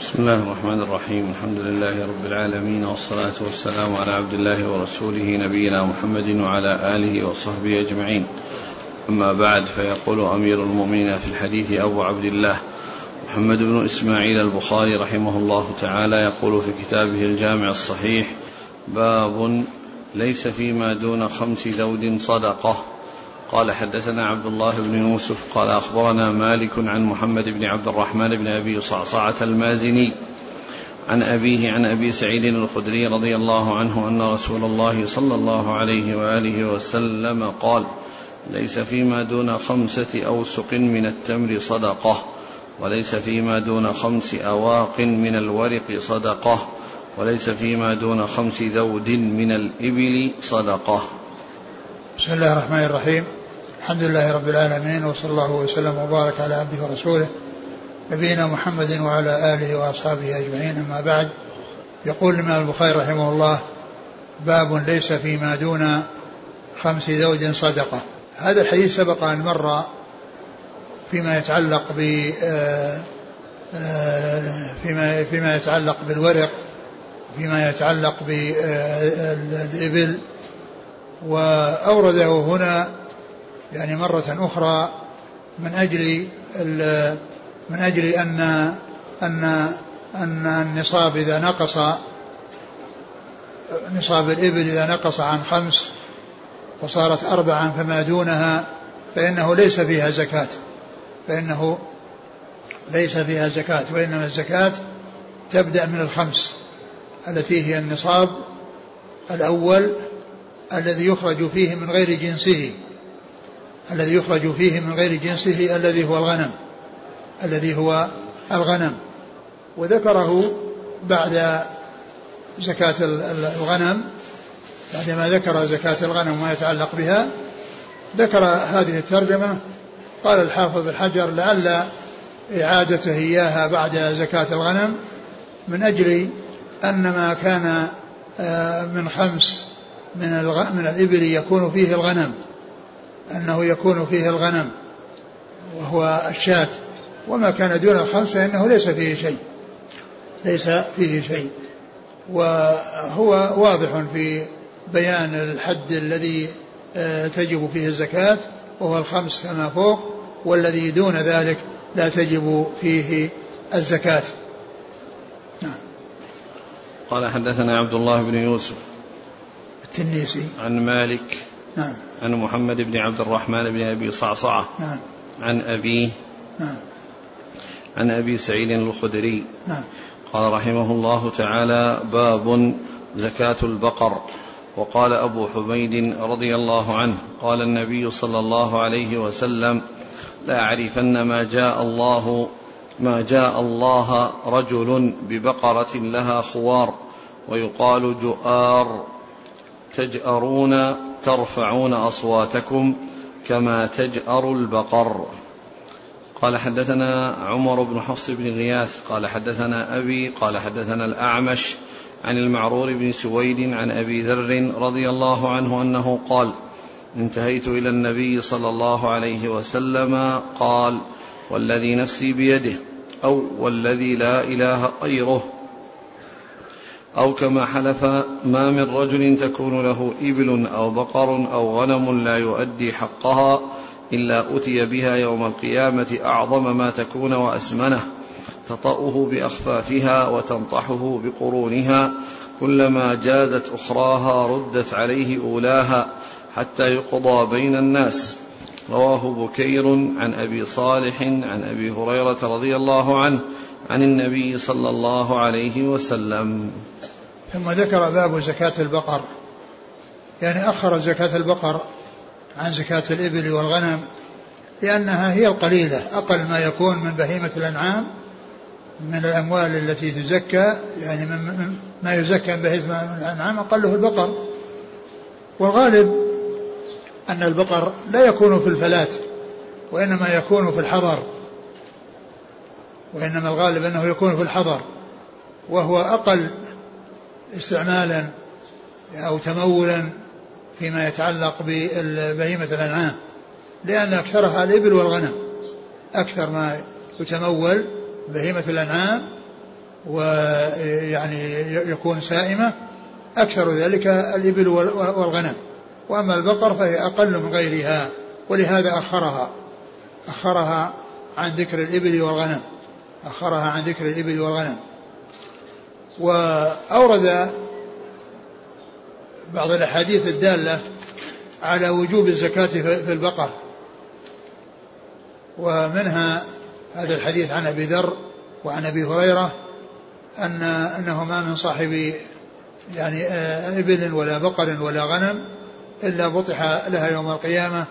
بسم الله الرحمن الرحيم. الحمد لله رب العالمين والصلاة والسلام على عبد الله ورسوله نبينا محمد وعلى آله وصحبه أجمعين. أما بعد فيقول أمير المؤمنين في الحديث أبو عبد الله محمد بن إسماعيل البخاري رحمه الله تعالى يقول في كتابه الجامع الصحيح باب ليس فيما دون خمس ذود صدقة. قال حدثنا عبد الله بن يوسف قال أخبرنا مالك عن محمد بن عبد الرحمن بن أبي صعصعة المازني عن أبيه عن أبي سعيد الخدري رضي الله عنه أن رسول الله صلى الله عليه وآله وسلم قال ليس فيما دون خمسة أوسق من التمر صدقة وليس فيما دون خمس أواق من الورق صدقة وليس فيما دون خمس ذود من الإبل صدقة. بسم الله الرحمن الرحيم. الحمد لله رب العالمين وصلى الله وسلم وبارك على عبده ورسوله نبينا محمد وعلى آله وأصحابه أجمعين. أما بعد يقول الإمام البخاري رحمه الله باب ليس فيما دون خمس زوج صدقة. هذا الحديث سبق أن مر فيما يتعلق ب آه، آه، فيما فيما يتعلق بالورق فيما يتعلق بالإبل وأورده هنا يعني مرة أخرى من أجل من أجل أن أن أن النصاب إذا نقص نصاب الإبل إذا نقص عن خمس وصارت أربعا فما دونها فإنه ليس فيها زكاة. فإنه ليس فيها زكاة وإنما الزكاة تبدأ من الخمس التي هي النصاب الأول الذي يخرج فيه من غير جنسه. الذي يخرج فيه من غير جنسه الذي هو الغنم الذي هو الغنم. وذكره بعد زكاة الغنم بعدما ذكر زكاة الغنم وما يتعلق بها ذكر هذه الترجمة. قال الحافظ الحجر لعل إعادته إياها بعد زكاة الغنم من أجل أن ما كان آه، من خمس من من الإبل يكون فيه الغنم. أنه يكون فيه الغنم وهو الشاة وما كان دون الخمس فإنه ليس فيه شيء ليس فيه شيء. وهو واضح في بيان الحد الذي آه، تجب فيه الزكاة وهو الخمس كما فوق والذي دون ذلك لا تجب فيه الزكاة. نعم. قال حدثنا عبد الله بن يوسف التنيسي. عن مالك نعم. عن محمد بن عبد الرحمن بن أبي صعصعة. نعم. عن أبيه. نعم. عن أبي سعيد الخدري. نعم. قال رحمه الله تعالى باب زكاة البقر. وقال أبو حميد رضي الله عنه قال النبي صلى الله عليه وسلم لا أعرفن ما جاء الله ما جاء الله رجل ببقرة لها خوار ويقال جؤار. تجأرون ترفعون أصواتكم كما تجأر البقر. قال حدثنا عمر بن حفص بن غياث قال حدثنا أبي قال حدثنا الأعمش عن المعرور بن سويد عن أبي ذر رضي الله عنه أنه قال انتهيت إلى النبي صلى الله عليه وسلم قال والذي نفسي بيده أو والذي لا إله غيره. أو كما حلف ما من رجل تكون له إبل أو بقر أو غنم لا يؤدي حقها إلا أتي بها يوم القيامة أعظم ما تكون وأسمنه تطأه بأخفافها وتنطحه بقرونها كلما جازت أخراها ردت عليه أولاها حتى يقضى بين الناس. رواه بكير عن أبي صالح عن أبي هريرة رضي الله عنه عن النبي صلى الله عليه وسلم. ثم ذكر باب زكاة البقر. يعني أخر زكاة البقر عن زكاة الإبل والغنم لأنها هي القليلة أقل ما يكون من بهيمة الأنعام من الأموال التي تزكى يعني من ما يزكى من بهيمة الأنعام أقله البقر. والغالب أن البقر لا يكون في الفلات وإنما يكون في الحضر. وإنما الغالب أنه يكون في الحضر وهو أقل استعمالا أو تمولا فيما يتعلق ببهيمة الأنعام لأن أكثرها الإبل والغنم أكثر ما يتمول بهيمة الأنعام ويعني يكون سائمة أكثر ذلك الإبل والغنم. وأما البقر فهي أقل من غيرها ولهذا أخرها أخرها عن ذكر الإبل والغنم. أخرها عن ذكر الإبل والغنم. وأورد بعض الأحاديث الدالة على وجوب الزكاة في البقر. ومنها هذا الحديث عن أبي ذر وعن أبي هريرة أن أنه ما من صاحب يعني آه، إبل ولا بقر ولا غنم إلا بطح لها يوم القيامة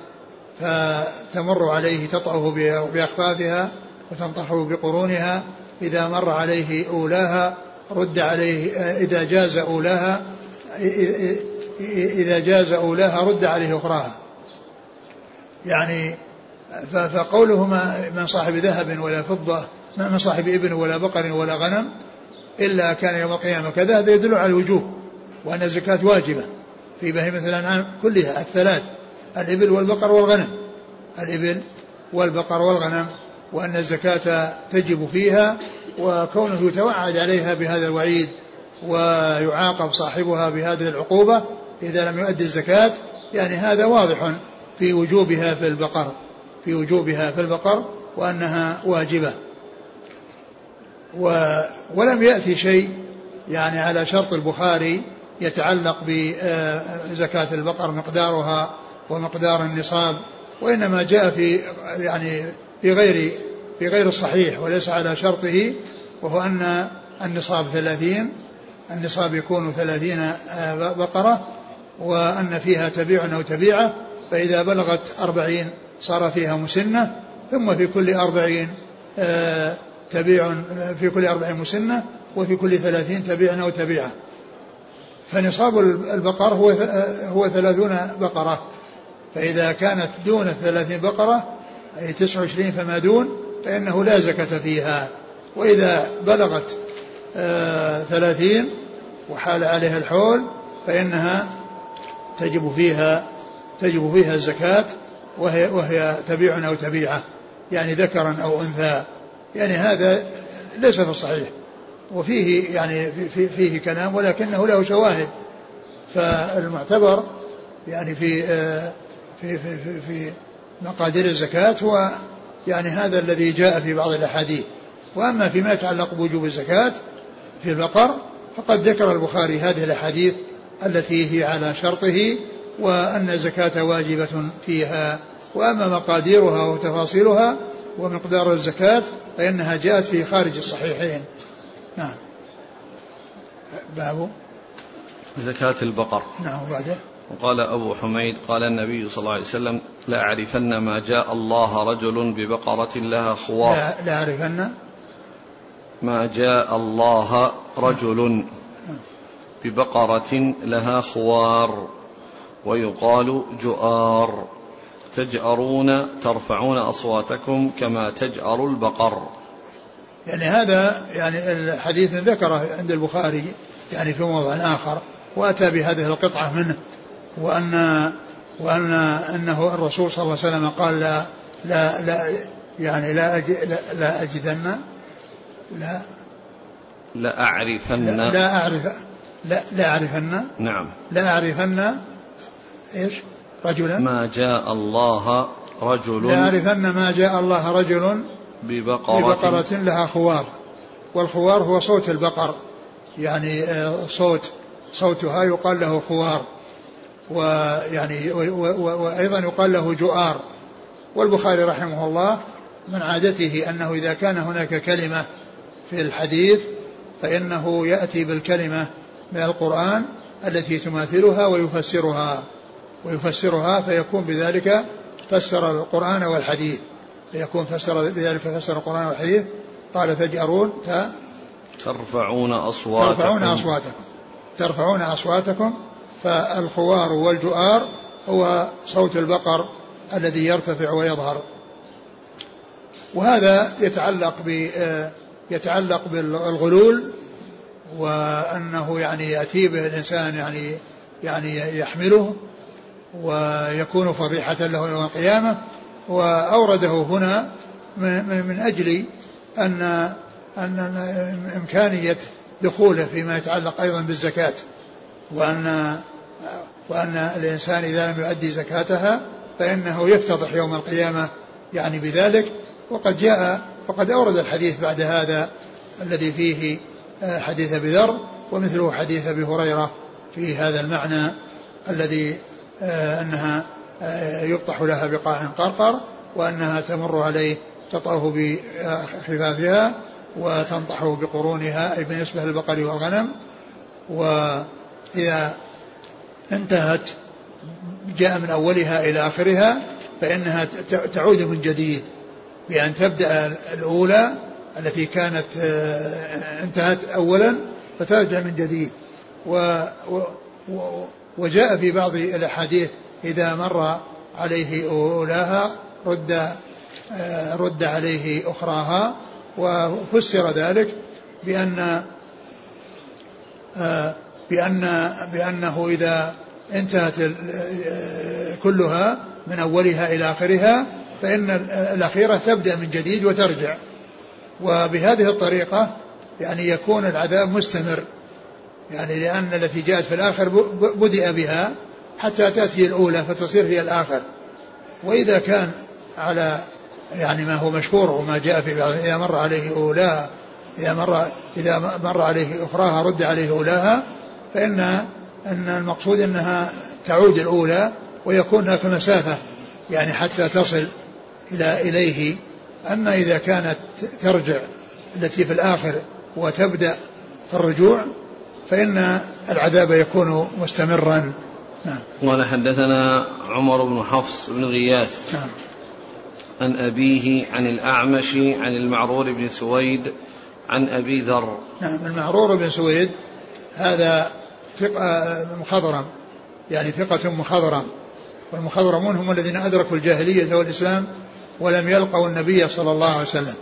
فتمر عليه تطأه بأخفافها وتنطحه بقرونها إذا مر عليه أولاها رد عليه آه، إذا جاز أولاها إذا جاز أولاها رد عليه أخراها. يعني فقوله من صاحب ذهب ولا فضة ما من صاحب إبن ولا بقر ولا غنم إلا كان يوم القيامة كذا هذا يدل على الوجوب وأن الزكاة واجبة. في بهيمة الأنعام كلها الثلاث الإبل والبقر والغنم. الإبل والبقر والغنم. وأن الزكاة تجب فيها وكونه يتوعد عليها بهذا الوعيد ويعاقب صاحبها بهذه العقوبة إذا لم يؤدي الزكاة يعني هذا واضح في وجوبها في البقر في وجوبها في البقر وأنها واجبة. ولم يأتي شيء يعني على شرط البخاري يتعلق بزكاة البقر مقدارها ومقدار النصاب وإنما جاء في يعني في غير في غير الصحيح وليس على شرطه وهو أن النصاب ثلاثين النصاب يكون ثلاثين بقرة وأن فيها تبيع أو تبيعة فإذا بلغت أربعين صار فيها مسنة ثم في كل أربعين آه، تبيع في كل أربعين مسنة وفي كل ثلاثين تبيع أو تبيعة. فنصاب البقر هو آه، هو ثلاثون بقرة. فإذا كانت دون الثلاثين بقرة أي تسعة وعشرين فما دون فإنه لا زكاة فيها. وإذا بلغت آه، ثلاثين وحال عليها الحول فإنها تجب فيها تجب فيها الزكاة وهي, وهي تبيع أو تبيعة يعني ذكرا أو أنثى. يعني هذا ليس في الصحيح. وفيه يعني في فيه كلام ولكنه له شواهد. فالمعتبر يعني في في في في, في مقادير الزكاة هو يعني هذا الذي جاء في بعض الأحاديث. وأما فيما يتعلق بوجوب الزكاة في البقر فقد ذكر البخاري هذه الأحاديث التي هي على شرطه وأن الزكاة واجبة فيها. وأما مقاديرها وتفاصيلها ومقدار الزكاة فإنها جاءت في خارج الصحيحين. نعم. باب. زكاة البقر. نعم وبعده. وقال أبو حميد قال النبي صلى الله عليه وسلم لأعرفن ما جاء الله رجل ببقرة لها خوار لأعرفن ما جاء الله رجل ببقرة لها خوار ويقال جؤار. تجأرون ترفعون أصواتكم كما تجأر البقر. يعني هذا يعني الحديث ذكره عند البخاري يعني في موضع آخر وأتى بهذه القطعة منه. وأن وأن أنه الرسول صلى الله عليه وسلم قال لا لا, لا يعني لا أج لا, لا أجدن لا لا أعرفن. لا, لا أعرف لا لا أعرفن. نعم. لا أعرفن إيش؟ رجلا. ما جاء الله رجل لأعرفن ما جاء الله رجل ببقرة, ببقرة لها خوار. والخوار هو صوت البقر. يعني آه، صوت صوتها يقال له خوار. ويعني وأيضا يقال له جؤار. والبخاري رحمه الله من عادته أنه إذا كان هناك كلمة في الحديث فإنه يأتي بالكلمة من القرآن التي تماثلها ويفسرها. ويفسرها فيكون بذلك فسر القرآن والحديث. فيكون فسر بذلك فسر القرآن والحديث. قال تجأرون ت ترفعون أصواتكم. ترفعون أصواتكم. ترفعون أصواتكم. فالخوار والجؤار هو صوت البقر الذي يرتفع ويظهر. وهذا يتعلق ب يتعلق بالغلول وأنه يعني يأتي به الإنسان يعني يعني يحمله ويكون فضيحة له يوم القيامة. وأورده هنا من, من أجل أن أن إمكانية دخوله فيما يتعلق أيضا بالزكاة وأن وأن الإنسان إذا لم يؤدي زكاتها فإنه يفتضح يوم القيامة يعني بذلك. وقد جاء وقد أورد الحديث بعد هذا الذي فيه آه، حديث أبي ذر ومثله حديث أبي هريرة في هذا المعنى الذي آه، أنها آه، يبطح لها بقاع قرقر وأنها تمر عليه تطأه بخفافها وتنطح بقرونها أي بالنسبة للبقر والغنم. وإذا انتهت جاء من أولها إلى آخرها فإنها تعود من جديد بأن تبدأ الأولى التي كانت آه، انتهت أولا فترجع من جديد. و وجاء في بعض الأحاديث إذا مر عليه أولاها رد آه، رد عليه أخراها وفسر ذلك بأن آه، بأن بأنه إذا انتهت كلها من أولها إلى آخرها فإن الأخيرة تبدأ من جديد وترجع. وبهذه الطريقة يعني يكون العذاب مستمر. يعني لأن التي جاءت في الآخر بدأ بها حتى تأتي الأولى فتصير هي الآخر. وإذا كان على يعني ما هو مشهور وما جاء في إذا مر عليه أولاها إذا مر إذا مر عليه أخراها رد عليه أولاها فإن أن المقصود أنها تعود الأولى ويكون هناك مسافة يعني حتى تصل إلى إليه. أما إذا كانت ترجع التي في الآخر وتبدأ في الرجوع فإن العذاب يكون مستمرا. نعم. قال حدثنا عمر بن حفص بن غياث نعم. عن أبيه عن الأعمش عن المعرور بن سويد عن أبي ذر. نعم المعرور بن سويد هذا مخضرم. يعني ثقة مخضرم. والمخضرمون هم الذين أدركوا الجاهلية والإسلام ولم يلقوا النبي صلى الله عليه وسلم.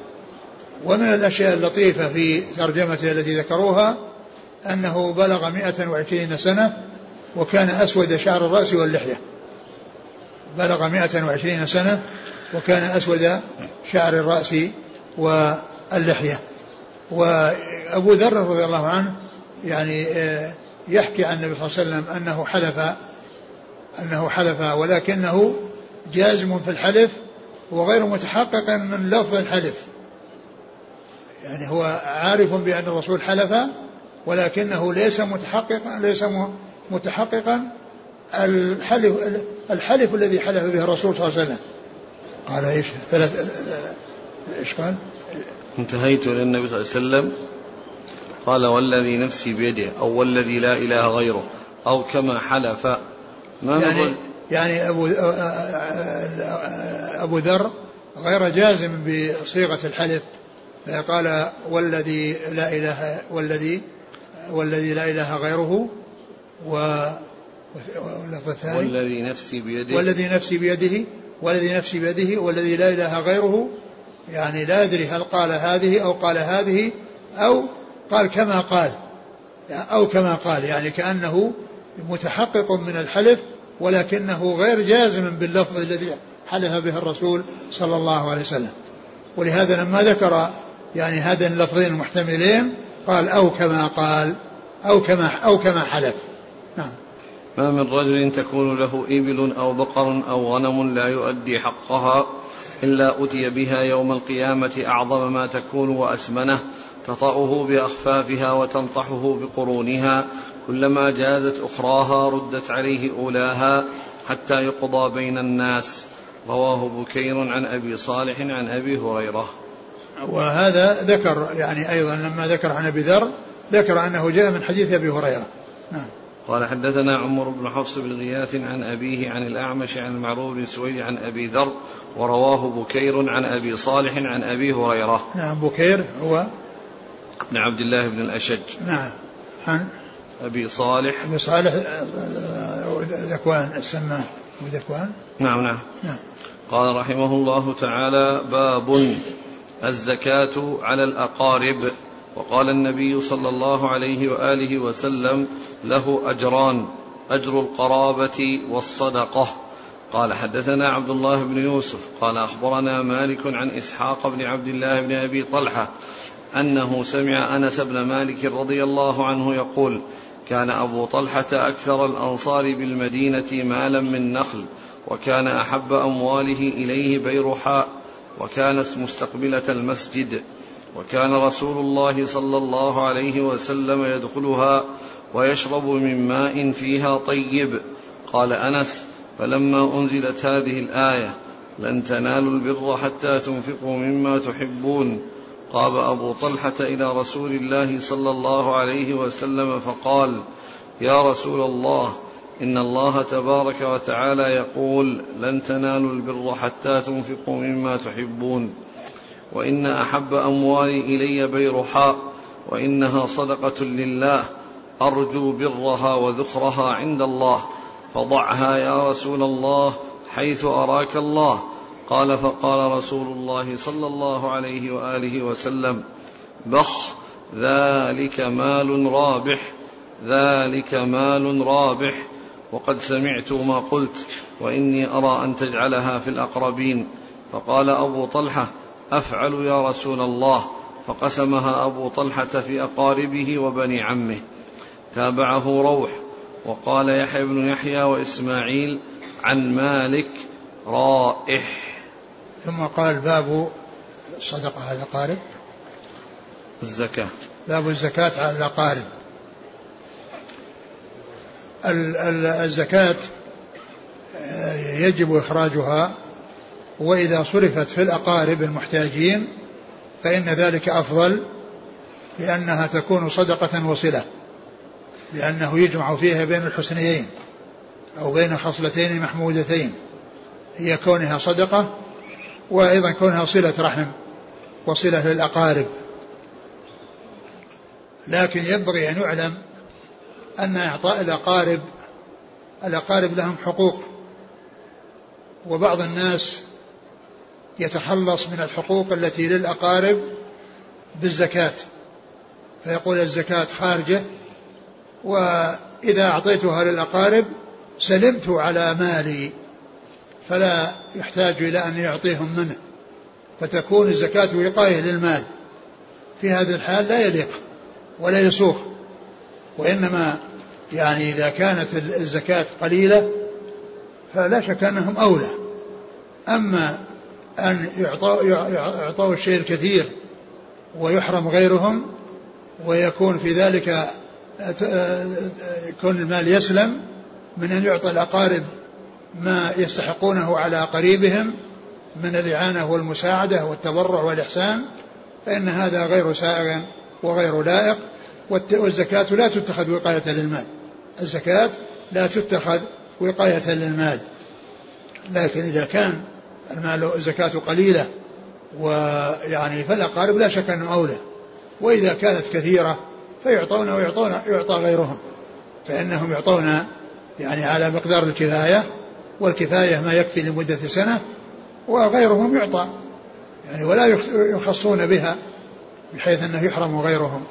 ومن الأشياء اللطيفة في ترجمته التي ذكروها أنه بلغ 120 سنة وكان أسود شعر الرأس واللحية. بلغ 120 سنة وكان أسود شعر الرأس واللحية. وأبو ذر رضي الله عنه يعني آه، يحكي عن النبي صلى الله عليه وسلم أنه حلف أنه حلف ولكنه جازم في الحلف وغير متحقق من لفظ الحلف. يعني هو عارف بأن الرسول حلف ولكنه ليس متحققا ليس متحققا الحلف الحلف الذي حلف به الرسول صلى الله عليه وسلم. قال إيش؟ ثلاث إيش قال؟ انتهيت إلى النبي صلى الله عليه وسلم. قال والذي نفسي بيده أو والذي لا إله غيره أو كما حلف. ما يعني يعني ابو أبو ذر غير جازم بصيغة الحلف. قال والذي لا إله والذي والذي لا إله غيره و والذي نفسي بيده. والذي نفسي بيده والذي نفسي بيده والذي لا إله غيره. يعني لا أدري هل قال هذه أو قال هذه أو قال كما قال أو كما قال يعني كأنه متحقق من الحلف ولكنه غير جازم باللفظ الذي حلف به الرسول صلى الله عليه وسلم. ولهذا لما ذكر يعني هذين اللفظين المحتملين قال أو كما قال أو كما أو كما حلف. نعم. ما من رجل تكون له إبل أو بقر أو غنم لا يؤدي حقها إلا أتي بها يوم القيامة أعظم ما تكون وأسمنه. تطأه بأخفافها وتنطحه بقرونها كلما جازت أخراها ردت عليه أولاها حتى يقضى بين الناس. رواه بكير عن أبي صالح عن أبي هريرة. وهذا ذكر يعني أيضا لما ذكر عن أبي ذر ذكر أنه جاء من حديث أبي هريرة. نعم. قال حدثنا عمر بن حفص بن غياث عن أبيه عن الأعمش عن المعروف بن سويد عن أبي ذر ورواه بكير عن أبي صالح عن أبي هريرة. نعم بكير هو بن عبد الله بن الأشج. نعم. عن أبي صالح. أبي صالح ذكوان السمان ذكوان. نعم نعم. نعم. قال رحمه الله تعالى باب الزكاة على الأقارب. وقال النبي صلى الله عليه وآله وسلم له أجران أجر القرابة والصدقة. قال حدثنا عبد الله بن يوسف. قال أخبرنا مالك عن إسحاق بن عبد الله بن أبي طلحة أنه سمع أنس بن مالك رضي الله عنه يقول كان أبو طلحة أكثر الأنصار بالمدينة مالا من نخل وكان أحب أمواله إليه بيرحاء وكانت مستقبلة المسجد وكان رسول الله صلى الله عليه وسلم يدخلها ويشرب من ماء فيها طيب. قال أنس فلما أنزلت هذه الآية لن تنالوا البر حتى تنفقوا مما تحبون. قام أبو طلحة إلى رسول الله صلى الله عليه وسلم فقال يا رسول الله إن الله تبارك وتعالى يقول لن تنالوا البر حتى تنفقوا مما تحبون وإن أحب أموالي إلي بيرحاء وإنها صدقة لله أرجو برها وذخرها عند الله فضعها يا رسول الله حيث أراك الله قال فقال رسول الله صلى الله عليه وآله وسلم بخ ذلك مال رابح ذلك مال رابح وقد سمعت ما قلت وإني أرى أن تجعلها في الأقربين. فقال أبو طلحة أفعل يا رسول الله. فقسمها أبو طلحة في أقاربه وبني عمه. تابعه روح وقال يحيى بن يحيى وإسماعيل عن مالك رائح. ثم قال باب الصدقه على الأقارب. الزكاة. باب الزكاة على الأقارب. الزكاة آه، يجب إخراجها وإذا صرفت في الأقارب المحتاجين فإن ذلك أفضل لأنها تكون صدقة وصلة لأنه يجمع فيها بين الحسنيين أو بين خصلتين محمودتين هي كونها صدقة وأيضا كونها صلة رحم وصلة للأقارب. لكن ينبغي أن يعلم أن إعطاء الأقارب الأقارب لهم حقوق. وبعض الناس يتخلص من الحقوق التي للأقارب بالزكاة. فيقول الزكاة خارجة وإذا أعطيتها للأقارب سلمت على مالي. فلا يحتاج إلى أن يعطيهم منه فتكون الزكاة وقاية للمال. في هذا الحال لا يليق ولا يسوق وإنما يعني إذا كانت الزكاة قليلة فلا شك أنهم أولى. أما أن يعطوا, الشيء الكثير ويحرم غيرهم ويكون في ذلك كون المال يسلم من أن يعطي الأقارب ما يستحقونه على قريبهم من الإعانة والمساعدة والتبرع والإحسان فإن هذا غير سائغ وغير لائق والزكاة لا تتخذ وقاية للمال. الزكاة لا تتخذ وقاية للمال. لكن إذا كان المال الزكاة قليلة ويعني فالأقارب لا شك أنه أولى. وإذا كانت كثيرة فيعطون ويعطون يعطى غيرهم. فإنهم يعطون يعني على مقدار الكفاية والكفاية ما يكفي لمدة سنة وغيرهم يعطى يعني ولا يخصون بها بحيث أنه يحرم غيرهم.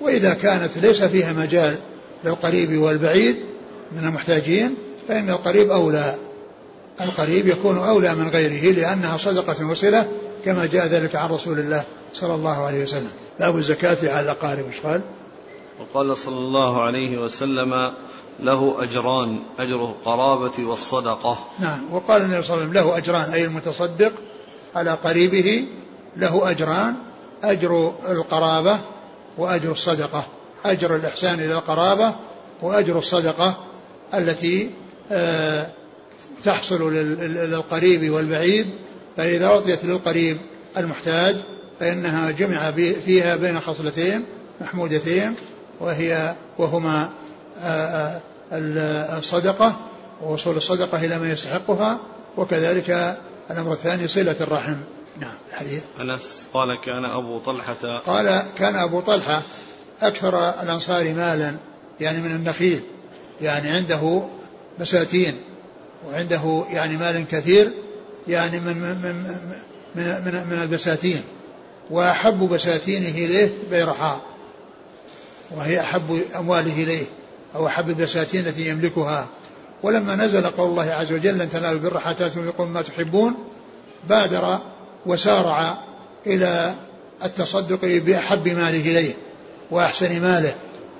وإذا كانت ليس فيها مجال للقريب والبعيد من المحتاجين فإن القريب أولى. القريب يكون أولى من غيره لأنها صدقة وصلة كما جاء ذلك عن رسول الله صلى الله عليه وسلم. باب الزكاة على الأقارب إيش قال؟ وقال صلى الله عليه وسلم له أجران أجر القرابة والصدقة. نعم وقال النبي صلى الله عليه وسلم له أجران أي المتصدق على قريبه له أجران أجر القرابة وأجر الصدقة. أجر الإحسان إلى القرابة وأجر الصدقة التي آه، تحصل للقريب والبعيد. فإذا أعطيت للقريب المحتاج فإنها جمع فيها بين خصلتين محمودتين وهي وهما آه، آه، الصدقة ووصول الصدقة إلى من يستحقها وكذلك الأمر الثاني صلة الرحم. نعم الحديث. أنس قال كان أبو طلحة قال كان أبو طلحة أكثر الأنصار مالا يعني من النخيل يعني عنده بساتين وعنده يعني مال كثير يعني من من من من, من, من البساتين وأحب بساتينه إليه بيرحاء. وهي أحب أمواله إليه أو أحب البساتين التي يملكها. ولما نزل قول الله عز وجل لن تنالوا البر حتى تنفقوا ما تحبون بادر وسارع إلى التصدق بأحب ماله إليه وأحسن ماله.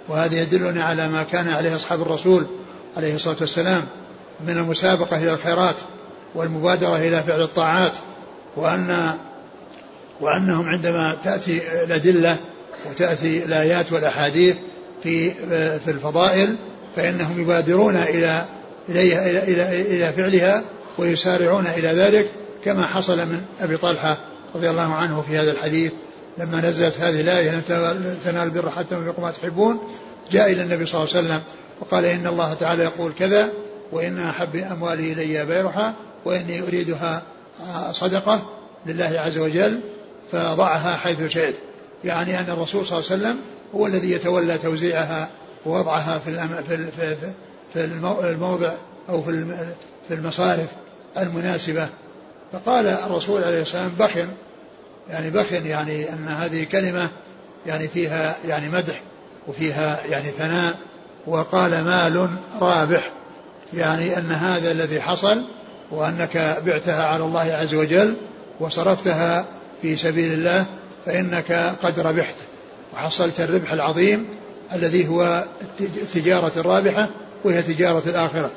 وهذا يدلنا على ما كان عليه أصحاب الرسول عليه الصلاة والسلام من المسابقة إلى الخيرات والمبادرة إلى فعل الطاعات وأن وأنهم عندما تأتي الأدلة وتأتي الآيات والأحاديث في في الفضائل فإنهم يبادرون إلى إليها إلى, إلى, إلى فعلها ويسارعون إلى ذلك كما حصل من أبي طلحة رضي الله عنه في هذا الحديث. لما نزلت هذه الآية لن تنال البر حتى تنفقوا ما تحبون جاء إلى النبي صلى الله عليه وسلم وقال إن الله تعالى يقول كذا وإن أحب أموالي إلي بيرها وإني أريدها صدقة لله عز وجل فضعها حيث شئت. يعني أن الرسول صلى الله عليه وسلم هو الذي يتولى توزيعها ووضعها في في في الموضع أو في في المصارف المناسبة. فقال الرسول عليه السلام بخن يعني بخن يعني أن هذه كلمة يعني فيها يعني مدح وفيها يعني ثناء وقال مال رابح يعني أن هذا الذي حصل وأنك بعتها على الله عز وجل وصرفتها في سبيل الله فإنك قد ربحت وحصلت الربح العظيم الذي هو التجارة الرابحة وهي تجارة الآخرة.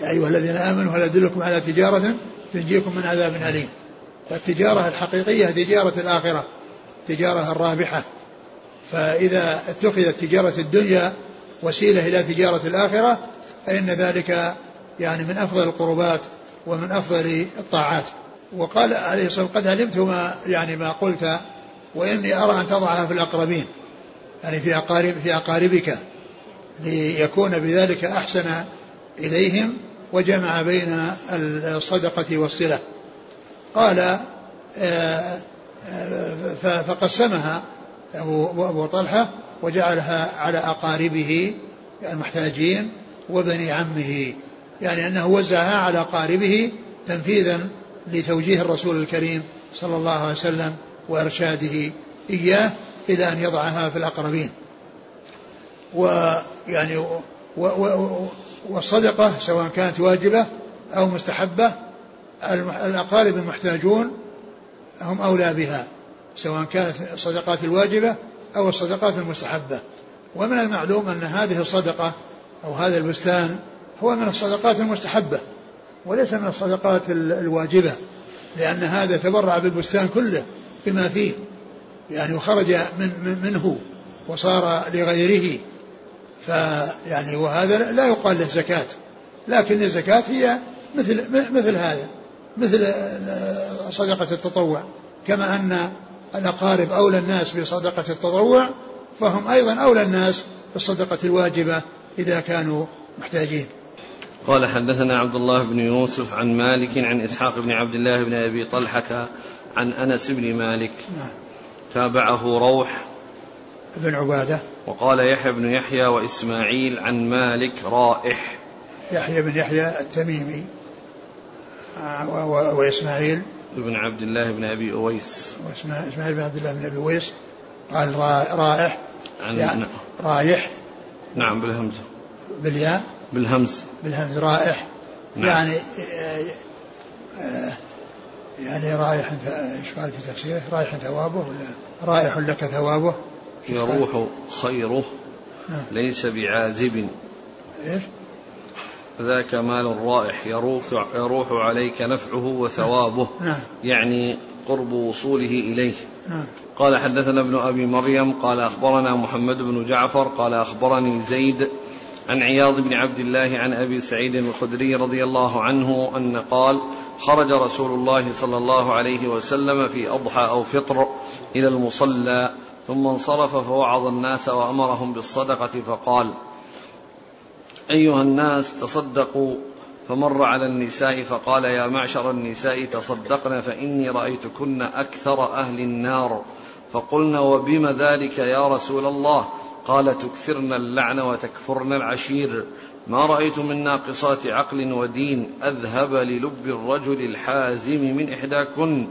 يا أيها الذين آمنوا هل أدلكم على تجارة تنجيكم من عذاب أليم؟ فالتجارة الحقيقية تجارة الآخرة تجارة الرابحة. فإذا اتخذت تجارة الدنيا وسيلة إلى تجارة الآخرة فإن ذلك يعني من أفضل القربات ومن أفضل الطاعات. وقال عليه الصلاة والسلام قد علمت ما يعني ما قلت وإني أرى أن تضعها في الأقربين يعني في أقارب في أقاربك ليكون بذلك أحسن إليهم وجمع بين الصدقة والصلة. قال آه، آه، فقسمها أبو طلحة وجعلها على أقاربه المحتاجين وبني عمه يعني أنه وزعها على أقاربه تنفيذا لتوجيه الرسول الكريم صلى الله عليه وسلم وإرشاده إياه إلى أن يضعها في الأقربين. ويعني والصدقة سواء كانت واجبة أو مستحبة الأقارب المحتاجون هم أولى بها سواء كانت الصدقات الواجبة أو الصدقات المستحبة. ومن المعلوم أن هذه الصدقة أو هذا البستان هو من الصدقات المستحبة. وليس من الصدقات الواجبة لأن هذا تبرع بالبستان كله بما فيه يعني وخرج من منه وصار لغيره. فيعني وهذا لا يقال له زكاة لكن الزكاة هي مثل مثل هذا مثل صدقة التطوع. كما أن الأقارب أولى الناس بصدقة التطوع فهم أيضا أولى الناس بالصدقة الواجبة إذا كانوا محتاجين. قال حدثنا عبد الله بن يوسف عن مالك عن إسحاق بن عبد الله بن أبي طلحة عن أنس بن مالك. نعم. تابعه روح. بن عبادة. وقال يحيى بن يحيى وإسماعيل عن مالك رائح. يحيى بن يحيى التميمي. وإسماعيل. بن عبد الله بن أبي أويس. وإسماعيل بن عبد الله بن أبي أويس. قال رائح. عن يعني رايح. نعم بالهمزة. بالياء. بالهمز بالهمز رائح نعم. يعني يعني رايح إيش قال في تفسيره؟ رايح ثوابه ولا رايح لك ثوابه؟ يروح خيره نعم. ليس بعازب إيش؟ ذاك مال رائح يروح يروح عليك نفعه وثوابه نعم. يعني قرب وصوله إليه نعم. قال حدثنا ابن أبي مريم قال أخبرنا محمد بن جعفر قال أخبرني زيد عن عياض بن عبد الله عن أبي سعيد الخدري رضي الله عنه أن قال خرج رسول الله صلى الله عليه وسلم في أضحى أو فطر إلى المصلى ثم انصرف فوعظ الناس وأمرهم بالصدقة فقال أيها الناس تصدقوا. فمر على النساء فقال يا معشر النساء تصدقن فإني رأيتكن أكثر أهل النار. فقلنا وبم ذلك يا رسول الله؟ قال تكثرن اللعن وتكفرن العشير. ما رأيت من ناقصات عقل ودين. أذهب للب الرجل الحازم من إحداكن.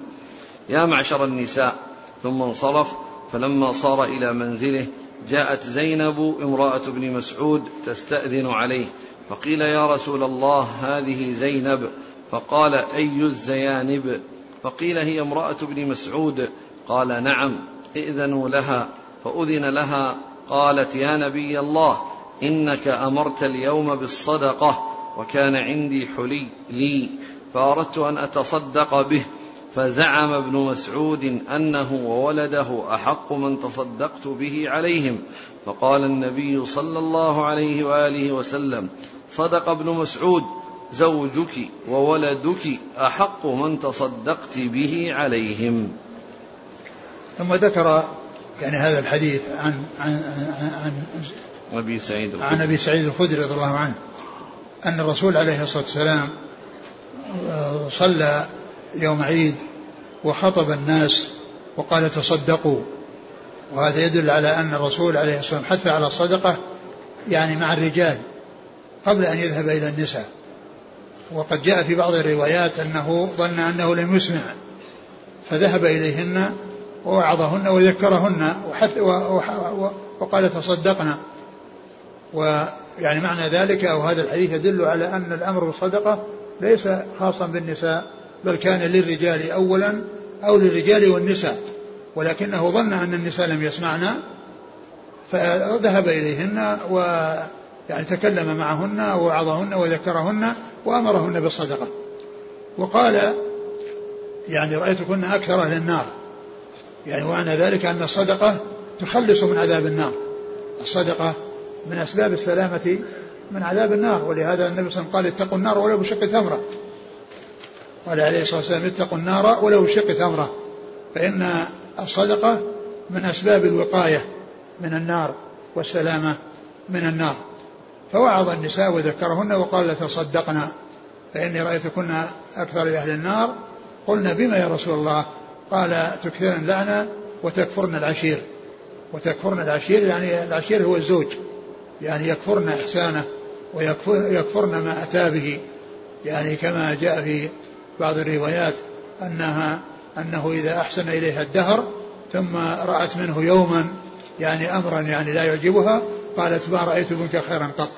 يا معشر النساء. ثم انصرف. فلما صار إلى منزله جاءت زينب امرأة ابن مسعود تستأذن عليه. فقيل يا رسول الله هذه زينب. فقال أي الزيانب؟ فقيل هي امرأة ابن مسعود. قال نعم ائذنوا لها. فأذن لها. قالت يا نبي الله إنك أمرت اليوم بالصدقة وكان عندي حلي لي فأردت أن أتصدق به. فزعم ابن مسعود أنه وولده أحق من تصدقت به عليهم. فقال النبي صلى الله عليه وآله وسلم صدق ابن مسعود زوجك وولدك أحق من تصدقت به عليهم. ثم ذكر يعني هذا الحديث عن عن عن, عن أبي سعيد الخدري. عن أبي سعيد الخدري رضي الله عنه أن الرسول عليه الصلاة والسلام آه، صلى يوم عيد وخطب الناس وقال تصدقوا. وهذا يدل على أن الرسول عليه الصلاة والسلام حث على الصدقة يعني مع الرجال قبل أن يذهب إلى النساء. وقد جاء في بعض الروايات أنه ظن أنه لم يسمع فذهب إليهن ووعظهن وذكرهن وحث وقال تصدقنا. ويعني معنى ذلك أو هذا الحديث يدل على أن الأمر بالصدقة ليس خاصا بالنساء بل كان للرجال أولا أو للرجال والنساء. ولكنه ظن أن النساء لم يسمعنا فذهب إليهن و يعني تكلم معهن ووعظهن وذكرهن وأمرهن بالصدقة. وقال يعني رأيتكن أكثر أهل النار يعني ومعنى ذلك أن الصدقة تخلص من عذاب النار. الصدقة من أسباب السلامة من عذاب النار ولهذا النبي صلى الله عليه وسلم قال اتقوا النار ولو بشق تمرة. قال عليه الصلاة والسلام اتقوا النار ولو بشق تمرة. فإن الصدقة من أسباب الوقاية من النار والسلامة من النار. فوعظ النساء وذكرهن وقال لتصدقنا فإني رأيتكن أكثر أهل النار. قلنا بما يا رسول الله؟ قال تكثرن اللعنة وتكفرن العشير. وتكفرن العشير يعني العشير هو الزوج. يعني يكفرن إحسانه ويكفرن ما أتى به. يعني كما جاء في بعض الروايات أنها أنه إذا أحسن إليها الدهر ثم رأت منه يوما يعني أمرا يعني لا يعجبها قالت ما رأيت منك خيرا قط.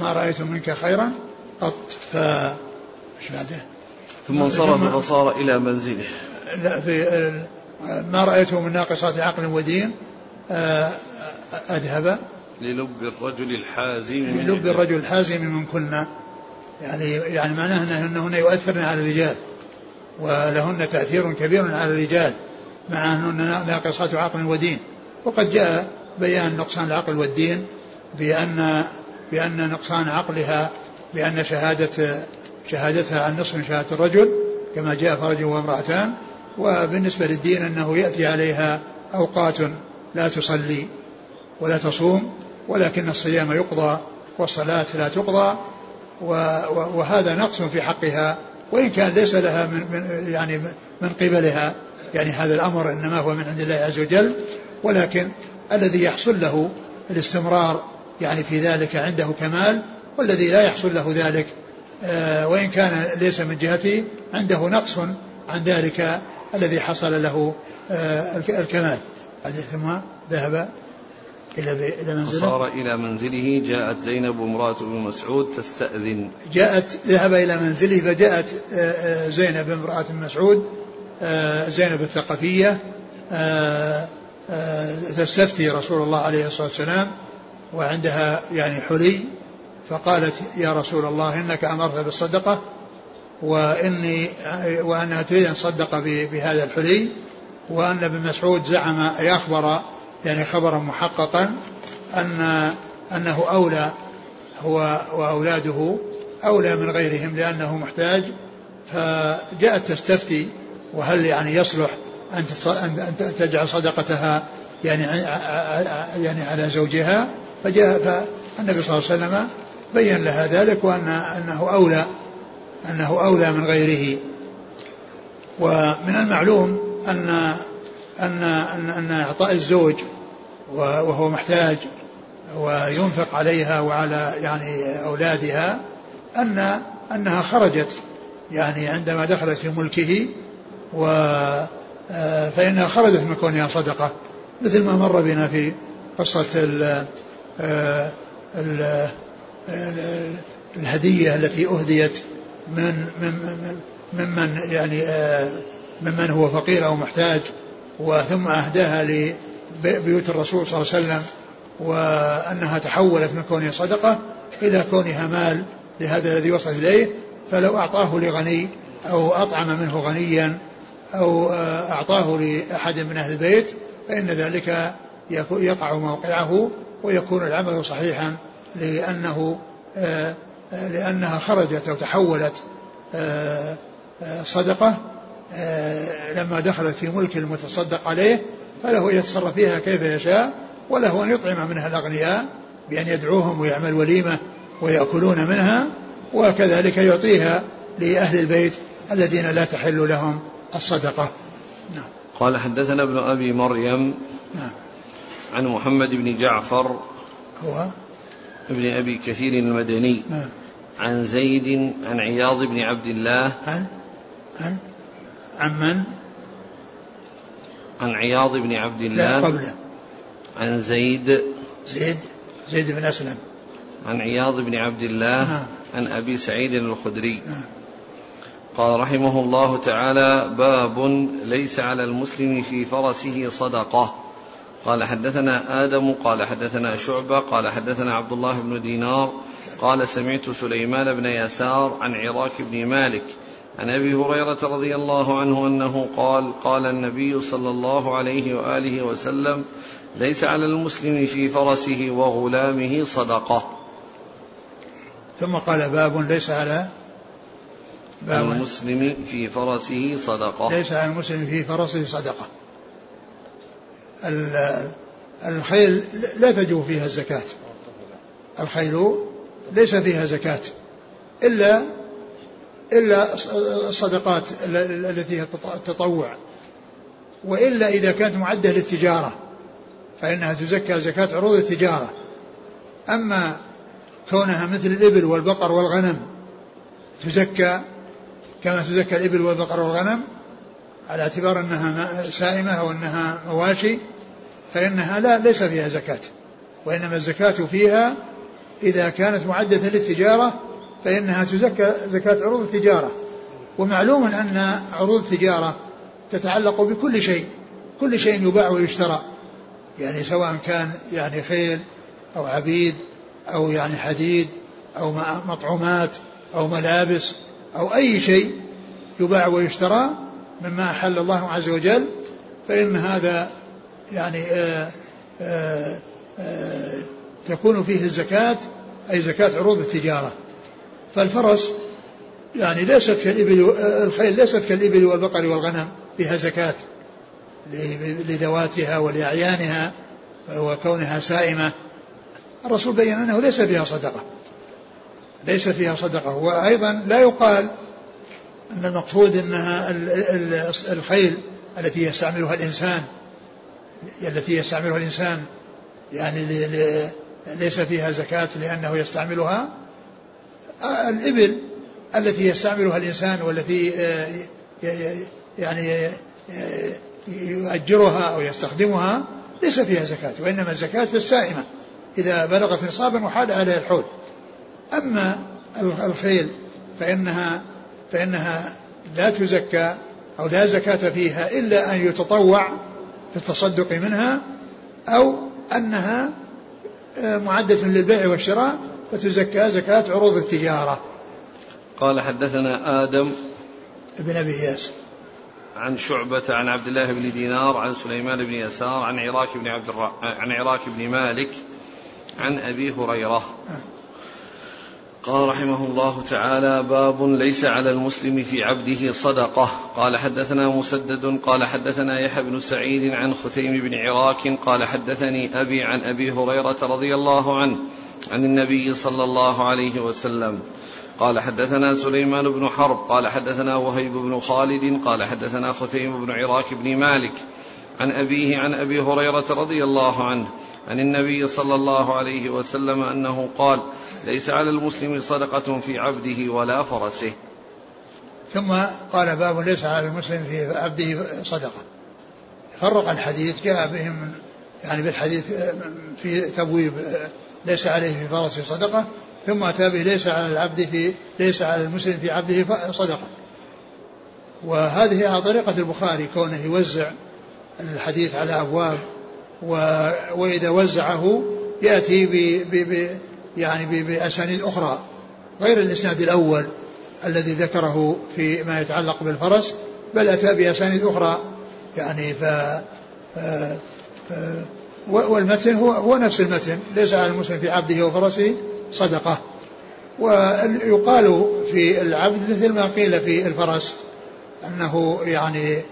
ما رأيت منك خيرا قط. ف إيش؟ ثم انصرف فصار إلى منزله. في ما رأيته من ناقصات عقل ودين آه، أذهب. للب الرجل الحازم للب الرجل الحازم من كنا يعني يعني معناه أنهن يؤثرن على الرجال ولهن تأثير كبير على الرجال مع أنهن ناقصات عقل ودين. وقد جاء بيان نقصان العقل والدين بأن بأن نقصان عقلها بأن شهادة شهادتها عن نصف من شهادة الرجل كما جاء فرج وامرأتان. وبالنسبة للدين أنه يأتي عليها أوقات لا تصلي ولا تصوم ولكن الصيام يقضى والصلاة لا تقضى وهذا نقص في حقها وإن كان ليس لها من, من يعني من قبلها يعني هذا الأمر إنما هو من عند الله عز وجل ولكن الذي يحصل له الاستمرار يعني في ذلك عنده كمال والذي لا يحصل له ذلك آه، وإن كان ليس من جهته عنده نقص عن ذلك الذي حصل له آه، الكمال. ثم ذهب إلى إلى منزله. فصار إلى منزله جاءت زينب امرأة بن مسعود تستأذن. جاءت ذهب إلى منزله فجاءت آه، آه، زينب امرأة بن مسعود زينب الثقفية تستفتي رسول الله عليه الصلاة والسلام وعندها يعني حلي فقالت يا رسول الله إنك أمرت بالصدقة وإني وأنها تريد أن تصدق بهذا الحلي وأن ابن مسعود زعم أي أخبر يعني خبرا محققا أن أنه أولى هو وأولاده أولى من غيرهم لأنه محتاج فجاءت تستفتي وهل يعني يصلح أن أن تجعل صدقتها يعني يعني على زوجها؟ فجاء فالنبي صلى الله عليه وسلم بين لها ذلك وأن أنه أولى أنه أولى من غيره. ومن المعلوم أن أن أن, أن إعطاء الزوج وهو محتاج وينفق عليها وعلى يعني أولادها أن أنها خرجت يعني عندما دخلت في ملكه و فإنها خرجت من كونها صدقة مثل ما مر بنا في قصة ال ال الهدية التي أهديت من من ممن يعني ممن هو فقير أو محتاج وثم أهداها لبيوت الرسول صلى الله عليه وسلم وأنها تحولت من كونها صدقة إلى كونها مال لهذا الذي وصل إليه. فلو أعطاه لغني أو أطعم منه غنيا أو أعطاه لأحد من أهل البيت فإن ذلك يقع موقعه ويكون العمل صحيحا لأنه لأنها خرجت أو تحولت صدقة لما دخلت في ملك المتصدق عليه فله أن يتصرف فيها كيف يشاء وله أن يطعم منها الأغنياء بأن يدعوهم ويعمل وليمة ويأكلون منها وكذلك يعطيها لأهل البيت الذين لا تحل لهم الصدقة نعم. قال حدثنا ابن أبي مريم نعم. عن محمد بن جعفر هو ابن أبي كثير المدني نعم. عن زيد عن عياض بن عبد الله. عن عن عن من؟ عن عياض بن عبد الله. لا قبله. عن زيد. زيد زيد بن أسلم. عن عياض بن عبد الله. نعم. عن أبي سعيد الخدري. نعم. قال رحمه الله تعالى باب ليس على المسلم في فرسه صدقة. قال حدثنا آدم قال حدثنا شعبة قال حدثنا عبد الله بن دينار قال سمعت سليمان بن يسار عن عراك بن مالك عن أبي هريرة رضي الله عنه أنه قال قال النبي صلى الله عليه وآله وسلم ليس على المسلم في فرسه وغلامه صدقة. ثم قال باب ليس على باب المسلم في فرسه صدقة. ليس على المسلم في فرسه صدقة. الخيل لا تجب فيها الزكاة. الخيل ليس فيها زكاة. إلا إلا الصدقات التي هي التطوع. وإلا إذا كانت معدة للتجارة فإنها تزكى زكاة عروض التجارة. أما كونها مثل الإبل والبقر والغنم تزكى كما تزكى الإبل والبقر والغنم على اعتبار أنها سائمة أو أنها مواشي فإنها لا ليس فيها زكاة. وإنما الزكاة فيها إذا كانت معدة للتجارة فإنها تزكى زكاة عروض التجارة. ومعلوم أن عروض التجارة تتعلق بكل شيء كل شيء يباع ويشترى. يعني سواء كان يعني خيل أو عبيد أو يعني حديد أو مطعومات أو ملابس أو أي شيء يباع ويشترى مما أحل الله عز وجل فإن هذا يعني آآ آآ آآ تكون فيه الزكاة أي زكاة عروض التجارة. فالفرس يعني ليست كالإبل الخيل ليست كالإبل والبقر والغنم فيها زكاة لذواتها ولأعيانها وكونها سائمة. الرسول بين أنه ليس فيها صدقة. ليس فيها صدقة. وأيضا لا يقال أن المقصود أنها الخيل التي يستعملها الإنسان التي يستعملها الإنسان يعني ليس فيها زكاة لأنه يستعملها الإبل التي يستعملها الإنسان والتي آه، يعني آه، يؤجرها أو يستخدمها ليس فيها زكاة وإنما الزكاة في السائمة. إذا بلغت نصابا وحال عليها الحول. أما الخيل فإنها فإنها لا تزكى أو لا زكاة فيها إلا أن يتطوع في التصدق منها أو أنها آه، معدة للبيع والشراء فتزكى زكاة عروض التجارة. قال حدثنا آدم بن أبي إياس. عن شعبة عن عبد الله بن دينار عن سليمان بن يسار عن عراك بن عبد الر... عن عراك بن مالك عن أبي هريرة. آه. قال رحمه الله تعالى باب ليس على المسلم في عبده صدقة. قال حدثنا مسدد قال حدثنا يحيى بن سعيد عن خثيم بن عراك قال حدثني أبي عن أبي هريرة رضي الله عنه عن النبي صلى الله عليه وسلم. قال حدثنا سليمان بن حرب قال حدثنا وهيب بن خالد قال حدثنا خثيم بن عراك بن مالك. عن أبيه عن أبي هريرة رضي الله عنه عن النبي صلى الله عليه وسلم أنه قال ليس على المسلم صدقة في عبده ولا فرسه. ثم قال باب ليس على المسلم في عبده صدقة. فرق الحديث جاء بهم يعني بالحديث في تبويب ليس عليه في فرسه صدقة. ثم أتى به ليس على العبد في ليس على المسلم في عبده صدقة. وهذه على طريقة البخاري كونه يوزع الحديث على أبواب وإذا وزعه يأتي ب ب يعني بأسانيد أخرى غير الإسناد الأول الذي ذكره في ما يتعلق بالفرس بل أتى بأسانيد أخرى. يعني ف والمتن هو هو نفس المتن ليس على المسلم في عبده وفرسه صدقة. ويقال في العبد مثل ما قيل في الفرس أنه يعني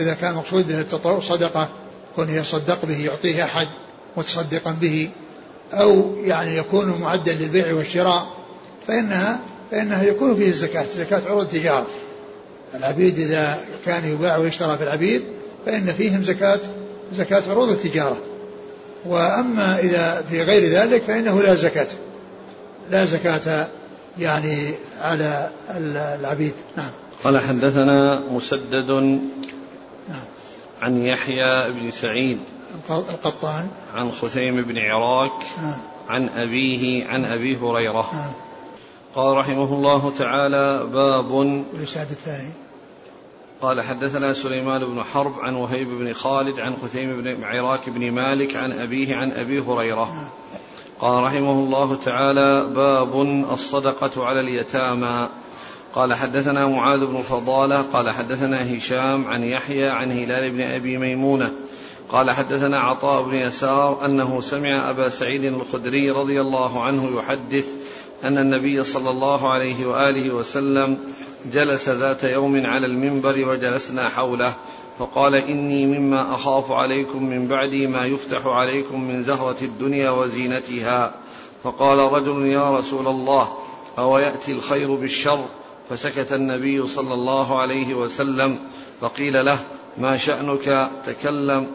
إذا كان مقصود به التطوع صدقة كون يصدق به يعطيه أحد متصدقا به أو يعني يكون معدا للبيع والشراء فإنها فإنها يكون فيه الزكاة زكاة عروض التجارة. العبيد إذا كان يباع ويشترى في العبيد فإن فيهم زكاة زكاة عروض التجارة. وأما إذا في غير ذلك فإنه لا زكاة. لا زكاة يعني على العبيد. نعم. قال حدثنا مسدد عن يحيى بن سعيد القطان. عن خثيم بن عراك نعم عن أبيه عن أبي هريرة. نعم قال رحمه الله تعالى باب الإسناد الثاني. قال حدثنا سليمان بن حرب عن وهيب بن خالد عن خثيم بن عراك بن مالك عن أبيه عن أبي هريرة. نعم قال رحمه الله تعالى باب الصدقة على اليتامى. قال حدثنا معاذ بن فضالة قال حدثنا هشام عن يحيى عن هلال بن أبي ميمونة قال حدثنا عطاء بن يسار أنه سمع أبا سعيد الخدري رضي الله عنه يحدث أن النبي صلى الله عليه وآله وسلم جلس ذات يوم على المنبر وجلسنا حوله فقال إني مما أخاف عليكم من بعدي ما يفتح عليكم من زهرة الدنيا وزينتها فقال رجل يا رسول الله أو يأتي الخير بالشر؟ فسكت النبي صلى الله عليه وسلم فقيل له ما شأنك تكلم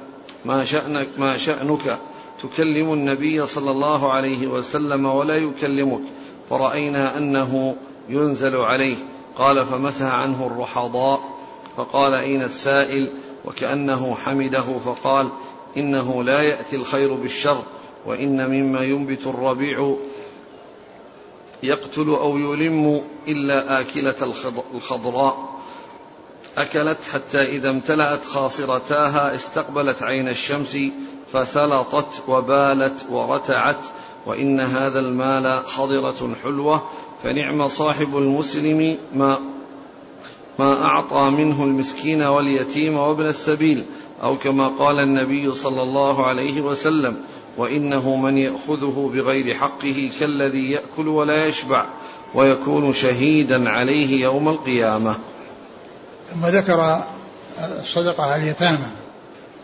ما شأنك ما شأنك تكلم النبي صلى الله عليه وسلم ولا يكلمك فرأينا أنه ينزل عليه. قال فمسح عنه الرحضاء. فقال أين السائل؟ وكأنه حمده فقال إنه لا يأتي الخير بالشر وإن مما ينبت الربيع يقتل أو يلم إلا آكلة الخضراء. أكلت حتى إذا امتلأت خاصرتاها استقبلت عين الشمس فثلطت وبالت ورتعت وإن هذا المال خضرة حلوة. فنعم صاحب المسلم ما ما أعطى منه المسكين واليتيم وابن السبيل أو كما قال النبي صلى الله عليه وسلم وإنه من يأخذه بغير حقه كالذي يأكل ولا يشبع ويكون شهيدا عليه يوم القيامة. ثم ذكر الصدقة على اليتامى.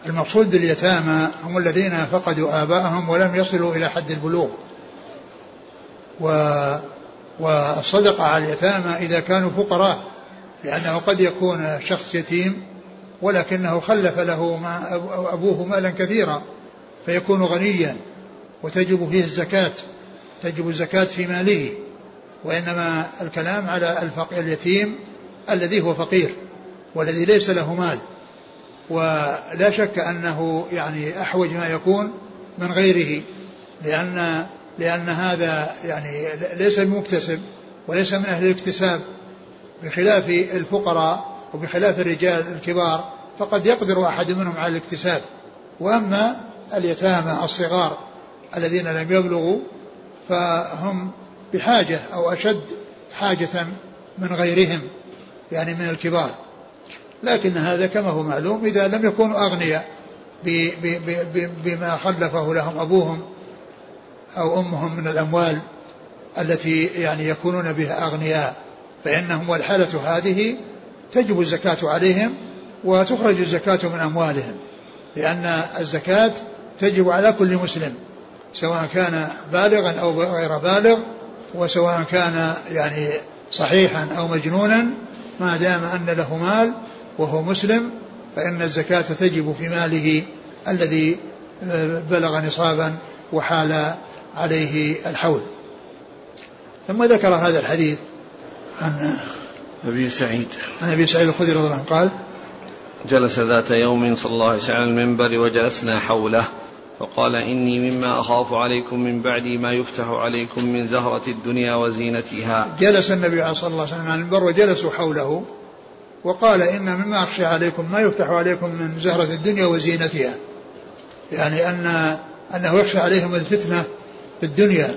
المقصود باليتامى هم الذين فقدوا آباءهم ولم يصلوا إلى حد البلوغ. و والصدقة على اليتامى إذا كانوا فقراء لأنه قد يكون شخص يتيم ولكنه خلف له ما أبوه مالا كثيرا. فيكون غنيا وتجب فيه الزكاة تجب الزكاة في ماله وإنما الكلام على اليتيم الذي هو فقير والذي ليس له مال. ولا شك أنه يعني أحوج ما يكون من غيره لأن لأن هذا يعني ليس بمكتسب وليس من أهل الاكتساب. بخلاف الفقراء وبخلاف الرجال الكبار فقد يقدر أحد منهم على الاكتساب. وأما اليتامى الصغار الذين لم يبلغوا فهم بحاجة أو أشد حاجة من غيرهم يعني من الكبار. لكن هذا كما هو معلوم إذا لم يكونوا أغنياء بما خلفه لهم أبوهم أو أمهم من الأموال التي يعني يكونون بها أغنياء فإنهم والحالة هذه تجب الزكاة عليهم وتخرج الزكاة من أموالهم لأن الزكاة تجب على كل مسلم سواء كان بالغا أو غير بالغ وسواء كان يعني صحيحا أو مجنونا ما دام أن له مال وهو مسلم فإن الزكاة تجب في ماله الذي آه، بلغ نصابا وحال عليه الحول. ثم ذكر هذا الحديث عن أبي سعيد. عن أبي سعيد الخدري رضي الله عنه قال جلس ذات يوم صلى الله عليه وسلم على المنبر وجلسنا حوله. فقال إني مما أخاف عليكم من بعدي ما يفتح عليكم من زهرة الدنيا وزينتها. جلس النبي صلى الله عليه وسلم المنبر وجلسوا حوله وقال إن مما أخشى عليكم ما يفتح عليكم من زهرة الدنيا وزينتها. يعني أن أنه يخشى عليهم الفتنة في الدنيا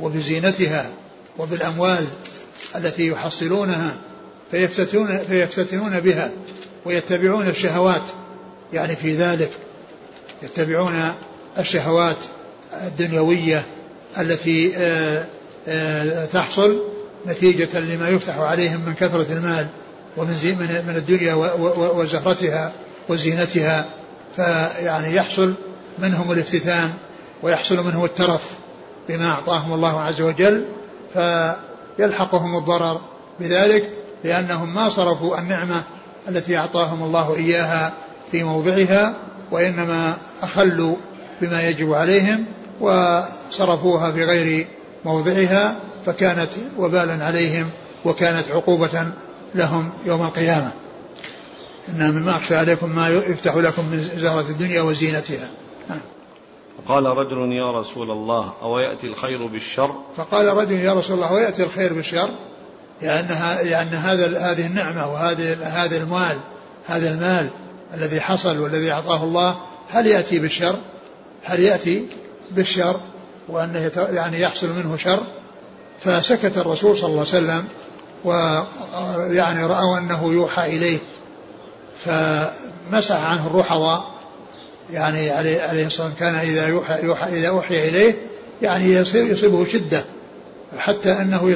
وبزينتها وبالأموال التي يحصلونها فيفتتنون, فيفتتنون بها ويتبعون الشهوات يعني في ذلك. يتبعون الشهوات الدنيوية التي آه، آه، تحصل نتيجة لما يفتح عليهم من كثرة المال ومن من الدنيا وزهرتها وزينتها فيعني يحصل منهم الافتتان ويحصل منهم الترف بما أعطاهم الله عز وجل فيلحقهم الضرر بذلك لأنهم ما صرفوا النعمة التي أعطاهم الله إياها في موضعها وإنما أخلوا بما يجب عليهم وصرفوها في غير موضعها فكانت وبالا عليهم وكانت عقوبة لهم يوم القيامة. إن مما أخشى عليكم ما يفتح لكم من زهرة الدنيا وزينتها. فقال رجل يا رسول الله أو يأتي الخير بالشر؟ فقال رجل يا رسول الله ويأتي الخير بالشر؟ لأنها لأن هذا هذه النعمة وهذه هذا المال هذا المال الذي حصل والذي أعطاه الله هل يأتي بالشر؟ هل يأتي بالشر وأنه يعني يحصل منه شر؟ فسكت الرسول صلى الله عليه وسلم ويعني رأوا أنه يوحى إليه فمسح عنه الرحضاء يعني عليه, عليه الصلاة والسلام كان إذا يوحى, يوحى إذا أوحي إليه يعني يصير يصيبه شدة حتى أنه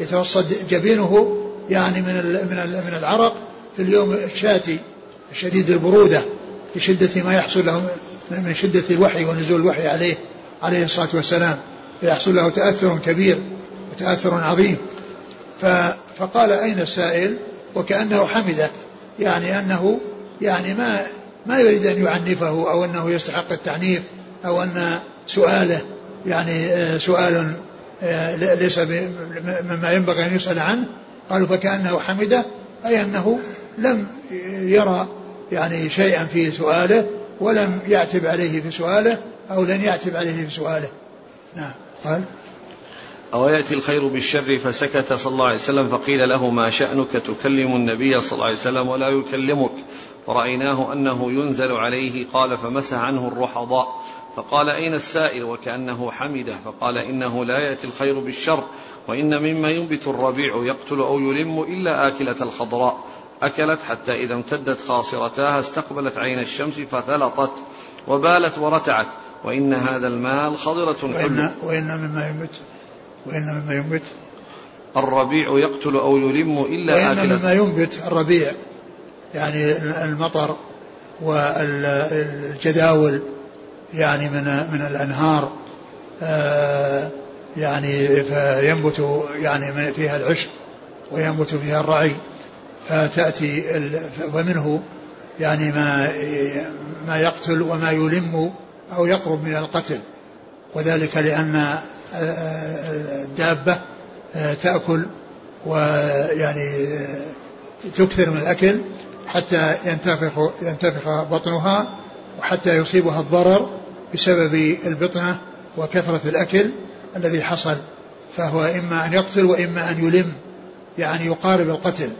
يتصد جبينه يعني من من من العرق في اليوم الشاتي شديد البرودة لشدة ما يحصل له من شدة الوحي ونزول الوحي عليه عليه الصلاة والسلام. فيحصل له تأثر كبير وتأثر عظيم. فقال أين السائل؟ وكأنه حمده. يعني أنه يعني ما ما يريد أن يعنفه أو أنه يستحق التعنيف أو أن سؤاله. يعني آه، سؤال آه، ليس مما ينبغي أن يسأل عنه. قالوا فكأنه حمده أي أنه لم يرى يعني شيئا في سؤاله ولم يعتب عليه في سؤاله أو لن يعتب عليه في سؤاله. نعم. قال أو يأتي الخير بالشر فسكت صلى الله عليه وسلم فقيل له ما شأنك تكلم النبي صلى الله عليه وسلم ولا يكلمك؟ فرأيناه أنه ينزل عليه قال فمسح عنه الرحضاء. فقال أين السائل؟ وكأنه حمده. فقال إنه لا يأتي الخير بالشر وإن مما ينبت الربيع يقتل أو يلم إلا آكلة الخضراء. أكلت حتى إذا امتدت خاصرتاها استقبلت عين الشمس فثلطت وبالت ورتعت وإن هذا المال خضرة وإن, وإن مما ينبت وإن مما ينبت الربيع يقتل أو يلم إلا وإن آكلة. مما ينبت الربيع يعني المطر والجداول يعني من من الأنهار آه، يعني فينبت يعني فيها العشب وينبت فيها الرعي. فتأتي ومنه يعني ما ما يقتل وما يلم أو يقرب من القتل وذلك لأن الدابة تأكل ويعني تكثر من الأكل حتى ينتفخ ينتفخ بطنها وحتى يصيبها الضرر بسبب البطنة وكثرة الأكل الذي حصل فهو إما أن يقتل وإما أن يلم يعني يقارب القتل.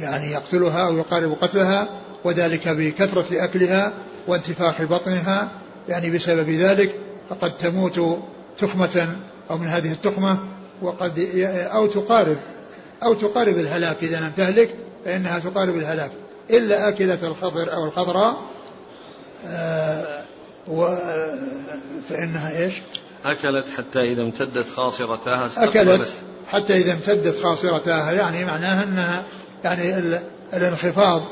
يعني يقتلها أو يقارب قتلها وذلك بكثرة أكلها وانتفاخ بطنها يعني بسبب ذلك فقد تموت تخمة أو من هذه التخمة وقد أو تقارب أو تقارب الهلاك إذا لم تهلك فإنها تقارب الهلاك. إلا آكلة الخضر أو الخضراء آه و فإنها إيش؟ أكلت حتى إذا امتدت خاصرتاها أكلت حتى إذا امتدت خاصرتاها يعني معناها أنها يعني الانخفاض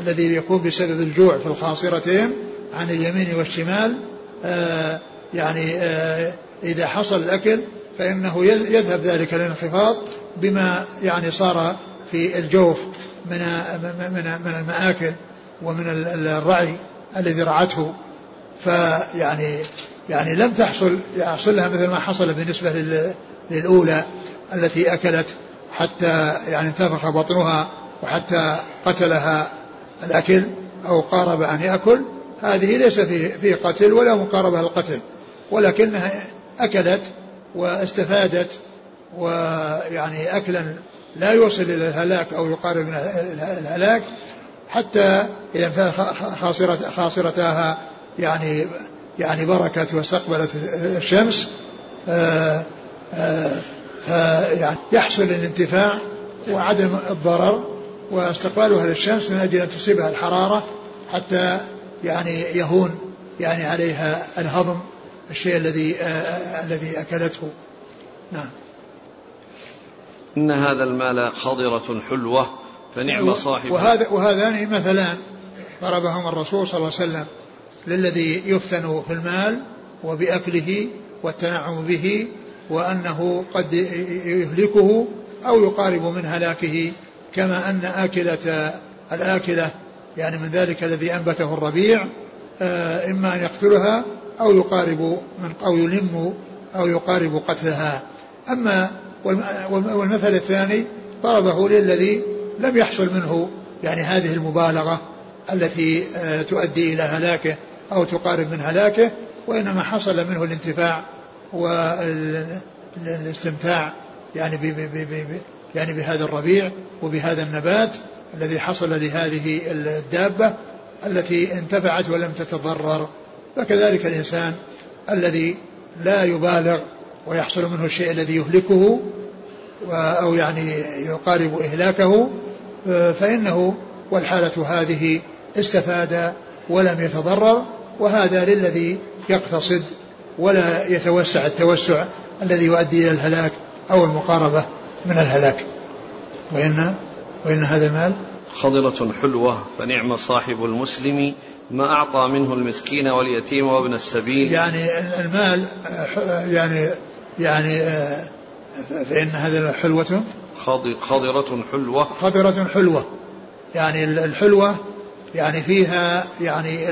الذي يكون بسبب الجوع في الخاصرتين عن اليمين والشمال آه يعني آه إذا حصل الأكل فإنه يذهب ذلك الانخفاض بما يعني صار في الجوف من من من المآكل ومن الرعي الذي رعته. فيعني يعني لم تحصل يحصل لها مثل ما حصل بالنسبة للأولى التي أكلت حتى يعني انتفخ بطنها وحتى قتلها الأكل أو قارب أن يأكل هذه ليس في في قتل ولا مقاربة القتل ولكنها أكلت واستفادت ويعني أكلا لا يوصل إلى الهلاك أو يقارب الهلاك حتى إذا خاصرة خاصرتها يعني يعني بركت واستقبلت الشمس آه، آه، فيعني يحصل الانتفاع وعدم الضرر. واستقبالها للشمس من أجل أن تصيبها الحرارة حتى يعني يهون يعني عليها الهضم الشيء الذي آه الذي أكلته. نعم. إن هذا المال خضرة حلوة فنعم صاحب وهذا وهذان مثلان ضربهما الرسول صلى الله عليه وسلم للذي يفتن في المال وبأكله والتنعم به وأنه قد يهلكه أو يقارب من هلاكه كما أن آكلة الآكلة يعني من ذلك الذي أنبته الربيع آه، إما أن يقتلها أو يقارب من أو يلم أو يقارب قتلها. أما والمثل الثاني ضربه للذي لم يحصل منه يعني هذه المبالغة التي آه، تؤدي إلى هلاكه أو تقارب من هلاكه وإنما حصل منه الانتفاع والإستمتاع يعني يعني بهذا الربيع وبهذا النبات الذي حصل لهذه الدابة التي انتفعت ولم تتضرر. فكذلك الإنسان الذي لا يبالغ ويحصل منه الشيء الذي يهلكه أو يعني يقارب إهلاكه فإنه والحالة هذه استفاد ولم يتضرر وهذا للذي يقتصد ولا يتوسع التوسع الذي يؤدي إلى الهلاك أو المقاربة. من الهلاك. وإن وإن هذا المال خضرة حلوة فنعم صاحب المسلم ما أعطى منه المسكين واليتيم وابن السبيل. يعني المال يعني يعني فإن هذا حلوة خضرة حلوة. خضرة حلوة. يعني الحلوة يعني فيها يعني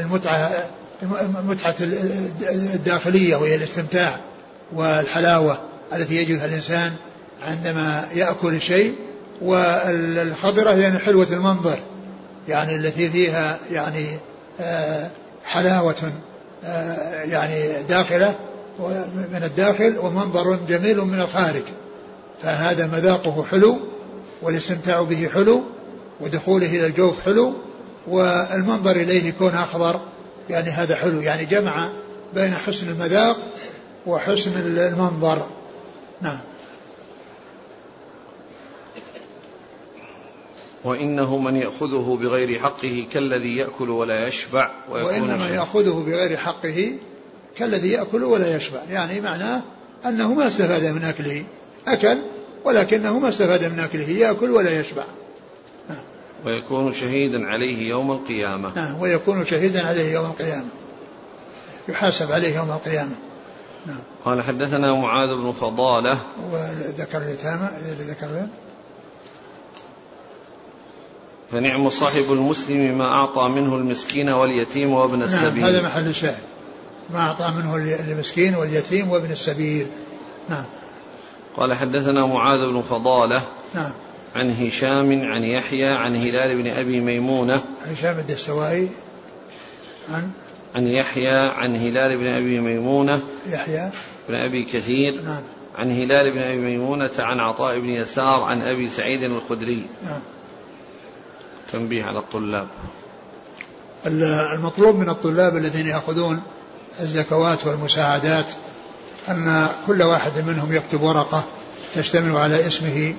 المتعة المتعة الداخلية وهي الاستمتاع. والحلاوة التي يجدها الإنسان عندما يأكل شيء والخضرة يعني حلوة المنظر يعني التي فيها يعني آه، حلاوة آه، يعني داخلة من الداخل ومنظر جميل من الخارج. فهذا مذاقه حلو والاستمتاع به حلو ودخوله إلى الجوف حلو والمنظر إليه يكون أخضر يعني هذا حلو. يعني جمع بين حسن المذاق وحسن المنظر. نعم. وإنه من يأخذه بغير حقه كالذي يأكل ولا يشبع ويكون وإن من يأخذه بغير حقه كالذي يأكل ولا يشبع. يعني معناه أنه ما استفاد من أكله. أكل ولكنه ما استفاد من أكله. يأكل ولا يشبع. ويكون شهيدا عليه يوم القيامة. نعم ويكون شهيدا عليه يوم القيامة. يحاسب عليه يوم القيامة. نعم. قال حدثنا معاذ بن فضالة. وذكر اليتامى ذكر؟ فنعم صاحب المسلم ما أعطى منه المسكين واليتيم وابن نعم السبيل. هذا محل الشاهد ما أعطى منه المسكين واليتيم وابن السبيل. نعم. قال حدثنا معاذ بن فضالة نعم. عن هشام عن يحيى عن هلال بن أبي ميمونة. هشام الدستوائي عن عن يحيى عن هلال بن أبي ميمونة يحيى. بن أبي كثير نعم. عن هلال بن أبي ميمونة عن عطاء بن يسار عن أبي سعيد الخدري. نعم. تنبيه على الطلاب. المطلوب من الطلاب الذين يأخذون الزكوات والمساعدات أن كل واحد منهم يكتب ورقة تشتمل على اسمه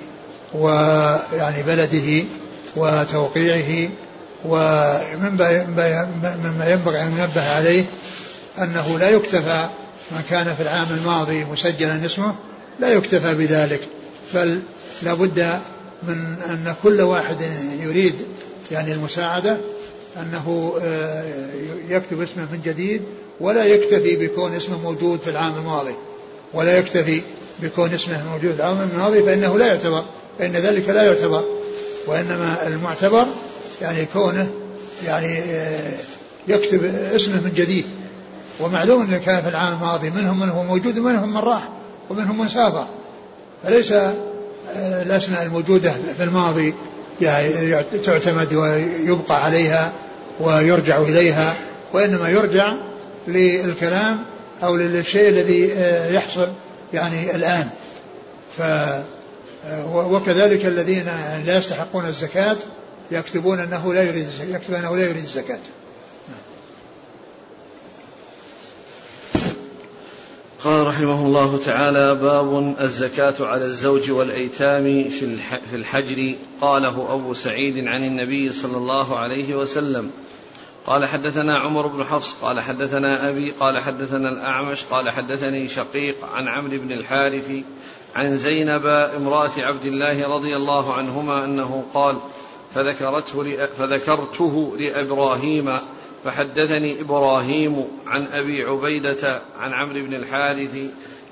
ويعني بلده وتوقيعه ومما ينبغي أن ينبه عليه أنه لا يكتفى ما كان في العام الماضي مسجلا اسمه لا يكتفى بذلك بل لابد من أن كل واحد يريد يعني المساعدة أنه آه، يكتب اسمه من جديد ولا يكتفي بكون اسمه موجود في العام الماضي ولا يكتفي بكون اسمه موجود العام الماضي فإنه لا يعتبر فإن ذلك لا يعتبر وإنما المعتبر يعني كونه يعني آه، يكتب اسمه من جديد. ومعلوم أن كان في العام الماضي منهم من هو موجود ومنهم من راح ومنهم من سافر. فليس آه، الأسماء الموجودة في الماضي يعني تعتمد ويبقى عليها ويرجع إليها وإنما يرجع للكلام أو للشيء الذي آه، يحصل يعني الآن. ف وكذلك الذين لا يستحقون الزكاة يكتبون أنه لا يريد يكتب أنه لا يريد الزكاة. قال رحمه الله تعالى باب الزكاة على الزوج والأيتام في الحجر. قاله أبو سعيد عن النبي صلى الله عليه وسلم قال حدثنا عمر بن حفص قال حدثنا أبي قال حدثنا الأعمش قال حدثني شقيق عن عمرو بن الحارث عن زينب امرأة عبد الله رضي الله عنهما أنه قال فذكرته فذكرته لإبراهيم فحدثني إبراهيم عن أبي عبيدة عن عمرو بن الحارث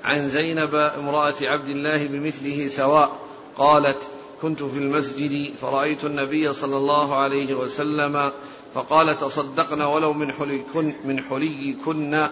عن زينب امرأة عبد الله بمثله سواء قالت كنت في المسجد فرأيت النبي صلى الله عليه وسلم فقال تصدقن ولو من حليكن من حليكن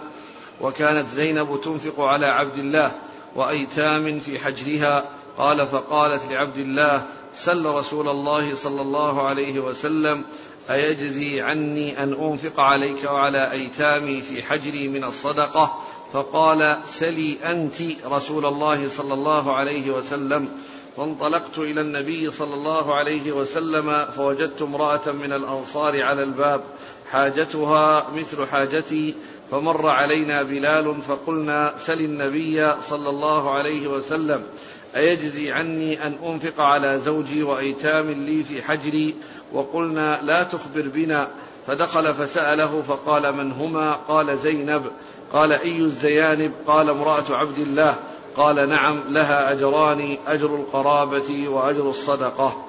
وكانت زينب تنفق على عبد الله وأيتام في حجرها قال فقالت لعبد الله سل رسول الله صلى الله عليه وسلم أيجزي عني أن أنفق عليك وعلى أيتامي في حجري من الصدقة؟ فقال سلي أنت رسول الله صلى الله عليه وسلم. فانطلقت إلى النبي صلى الله عليه وسلم فوجدت امرأة من الأنصار على الباب حاجتها مثل حاجتي فمر علينا بلال فقلنا سل النبي صلى الله عليه وسلم. أيجزي عني أن أنفق على زوجي وأيتام لي في حجري؟ وقلنا لا تخبر بنا. فدخل فسأله فقال من هما؟ قال زينب. قال أي الزيانب؟ قال امرأة عبد الله. قال نعم لها أجران أجر القرابة وأجر الصدقة.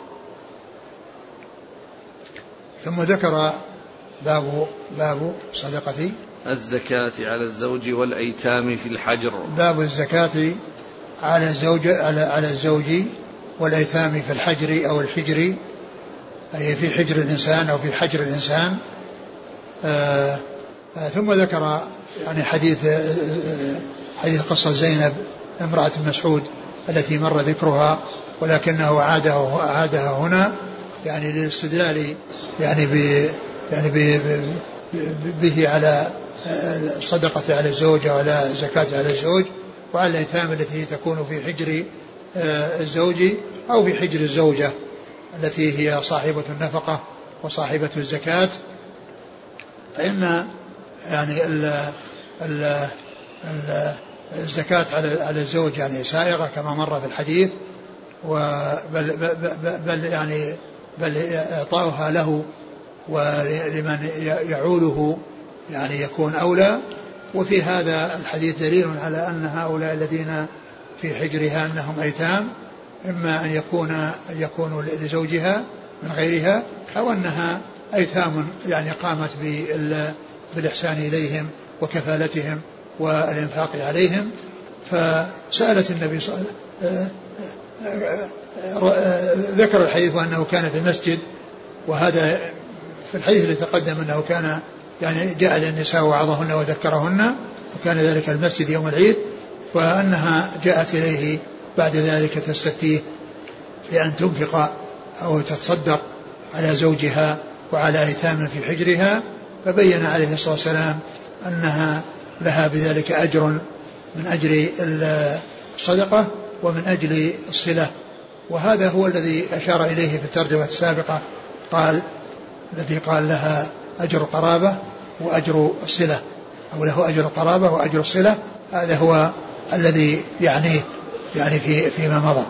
ثم ذكر باب باب صدقة الزكاة على الزوج والأيتام في الحجر. باب الزكاة على الزوج على على الزوج والأيتام في الحجر أو الحجر أي في حجر الإنسان أو في حجر الإنسان. آآ آه، آآ ثم ذكر يعني حديث آه، آه، حديث قصة زينب امرأة مسعود التي مر ذكرها ولكنه أعاده أعادها هنا يعني للاستدلال يعني ب يعني ب به على الصدقة على الزوج وعلى الزكاة على الزوج. وعلى الأيتام التي تكون في حجر الزوج أو في حجر الزوجة التي هي صاحبة النفقة وصاحبة الزكاة. فإن يعني ال ال ال الزكاة على على الزوج يعني سائغة كما مر في الحديث وبل بل, بل يعني بل إعطاؤها له ولمن يعوله يعني يكون أولى. وفي هذا الحديث دليل على أن هؤلاء الذين في حجرها أنهم أيتام إما أن يكون يكون لزوجها من غيرها أو أنها أيتام يعني قامت بالإحسان إليهم وكفالتهم والإنفاق عليهم. فسألت النبي صلى الله عليه وسلم ذكر الحديث أنه كان في المسجد وهذا في الحديث الذي تقدم أنه كان يعني جاء للنساء وعظهن وذكرهن وكان ذلك المسجد يوم العيد وأنها جاءت إليه بعد ذلك تستفتيه بأن تنفق أو تتصدق على زوجها وعلى أيتام في حجرها فبين عليه الصلاة والسلام أنها لها بذلك أجر من أجل الصدقة ومن أجل الصلة. وهذا هو الذي أشار إليه في الترجمة السابقة قال الذي قال لها أجر قرابة وأجر الصلة أو له أجر القرابة وأجر الصلة هذا هو الذي يعنيه يعني في فيما مضى.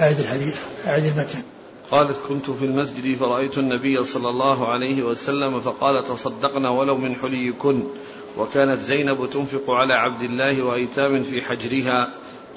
أعد الحديث أعد المتن. قالت كنت في المسجد فرأيت النبي صلى الله عليه وسلم فقال تصدقنا ولو من حليكن. وكانت زينب تنفق على عبد الله وأيتام في حجرها.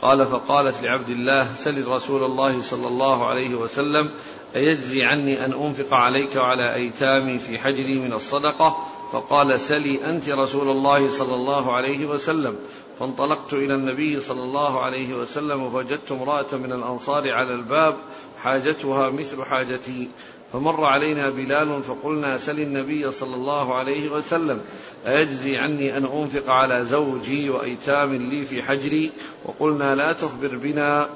قال فقالت لعبد الله سل رسول الله صلى الله عليه وسلم أيجزي عني أن أنفق عليك وعلى أيتامي في حجري من الصدقة؟ فقال سلي أنت رسول الله صلى الله عليه وسلم. فانطلقت إلى النبي صلى الله عليه وسلم فوجدت امرأة من الأنصار على الباب حاجتها مثل حاجتي. فمر علينا بلال فقلنا سل النبي صلى الله عليه وسلم. أيجزي عني أن أنفق على زوجي وأيتام لي في حجري؟ وقلنا لا تخبر بنا.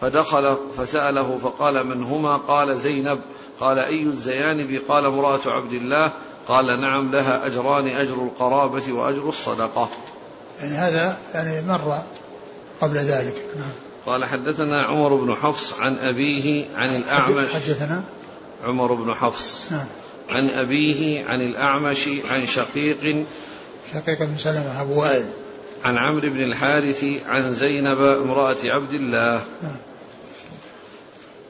فدخل فسأله فقال من هما؟ قال زينب. قال أي الزيانب؟ قال امرأة عبد الله. قال نعم لها أجران أجر القرابة وأجر الصدقة. يعني هذا يعني مر قبل ذلك. نعم. قال حدثنا عمر بن حفص عن أبيه عن الأعمش. حدثنا عمر بن حفص. نعم. عن أبيه عن الأعمش عن شقيق. شقيق بن سلمة أبو وائل. عن عمرو بن الحارث عن زينب امرأة عبد الله. نعم.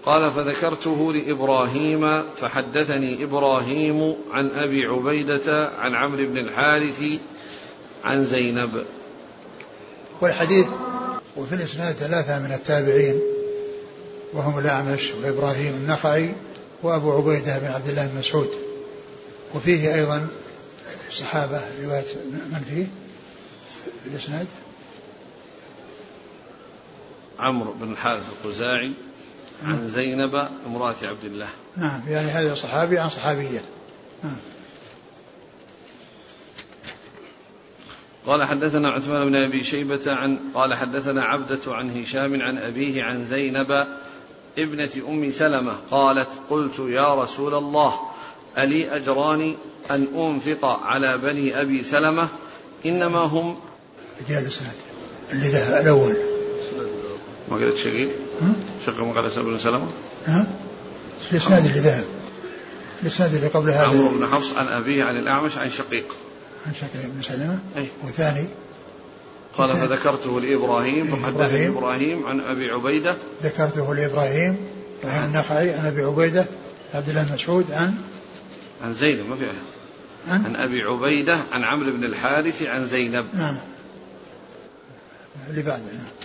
قال فذكرته لإبراهيم فحدثني إبراهيم عن أبي عبيدة عن عمرو بن الحارث عن زينب. والحديث وفي الإسناد ثلاثة من التابعين وهم الأعمش وإبراهيم النخعي وأبو عبيدة بن عبد الله بن مسعود. وفيه أيضا صحابة رواية من فيه؟ في الإسناد؟ عمرو بن الحارث الخزاعي عن زينب امرأة عبد الله. نعم يعني هذا صحابي عن صحابية. نعم. قال حدثنا عثمان بن أبي شيبة عن قال حدثنا عبدة عن هشام عن أبيه عن زينب ابنة أم سلمة قالت قلت يا رسول الله ألي اجران أن أنفق على بني أبي سلمة؟ إنما هم رجال الأول. ما قلت شقيق؟ شقيق ما قال بن سلمة؟ ها؟ الاسناد اللي ذهب الاسناد اللي قبل هذا. عمرو بن حفص عن أبيه عن الأعمش عن شقيق. عن شقيق بن سلمة. أي. وثاني قال فذكرته لإبراهيم فحدثني إبراهيم. عن أبي عبيدة. ذكرته لإبراهيم عن النخعي عن أبي عبيدة عبد الله مسعود عن عن زينب ما في عن, عن أبي عبيدة عن عمرو بن الحارث عن زينب. نعم. اللي بعده. نعم.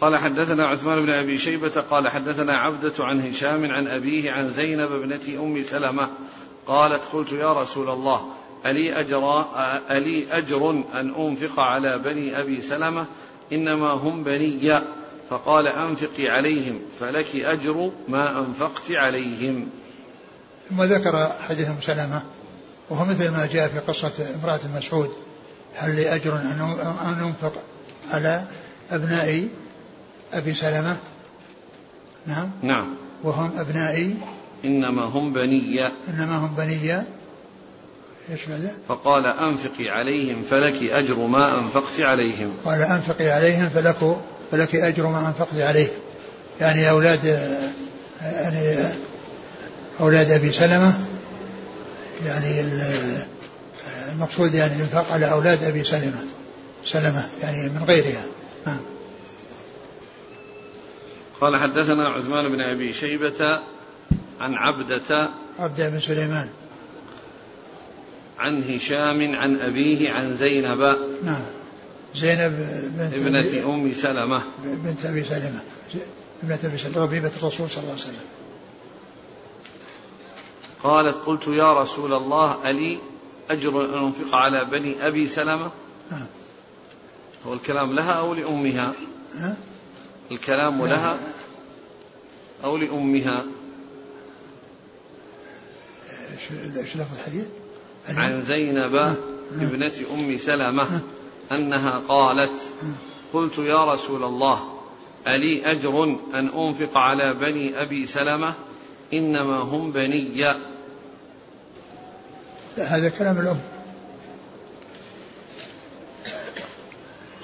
قال حدثنا عثمان بن أبي شيبة قال حدثنا عبدة عن هشام عن أبيه عن زينب ابنه أم سلمة قالت قلت يا رسول الله ألي, أجر ألي أجر أن أنفق على بني أبي سلمة؟ إنما هم بني. فقال أنفقي عليهم فلك أجر ما أنفقت عليهم. ثم ذكر حديث أم سلمة وهو مثل ما جاء في قصة امرأة مسعود هل لي أجر أن أنفق على أبناء أبي سلمة. نعم. نعم. وهم أبنائي. إنما هم بني إنما هم بني إيش بعده؟ فقال أنفقي عليهم فلك أجر ما أنفقت عليهم. قال أنفقي عليهم فلك فلك أجر ما أنفقت عليهم. يعني أولاد يعني أولاد أبي سلمة. يعني المقصود يعني الإنفاق على أولاد أبي سلمة. سلمة يعني من غيرها. نعم. قال حدثنا عثمان بن أبي شيبة عن عبدة عبدة بن سليمان. عن هشام عن أبيه عن زينب نعم. زينب بنت ابنة أم سلمة. بنت أبي سلمة. ابنة أبي سلمة ربيبة الرسول صلى الله عليه وسلم. قالت قلت يا رسول الله ألي أجر أن أنفق على بني أبي سلمة؟ نعم. هو الكلام لها أو لأمها؟ ها؟ الكلام لها أو لأمها. إيش لفظ الحديث؟ عن زينب ابنة أم سلمة أنها قالت قلت يا رسول الله ألي أجر أن أنفق على بني أبي سلمة؟ إنما هم بني. هذا كلام الأم.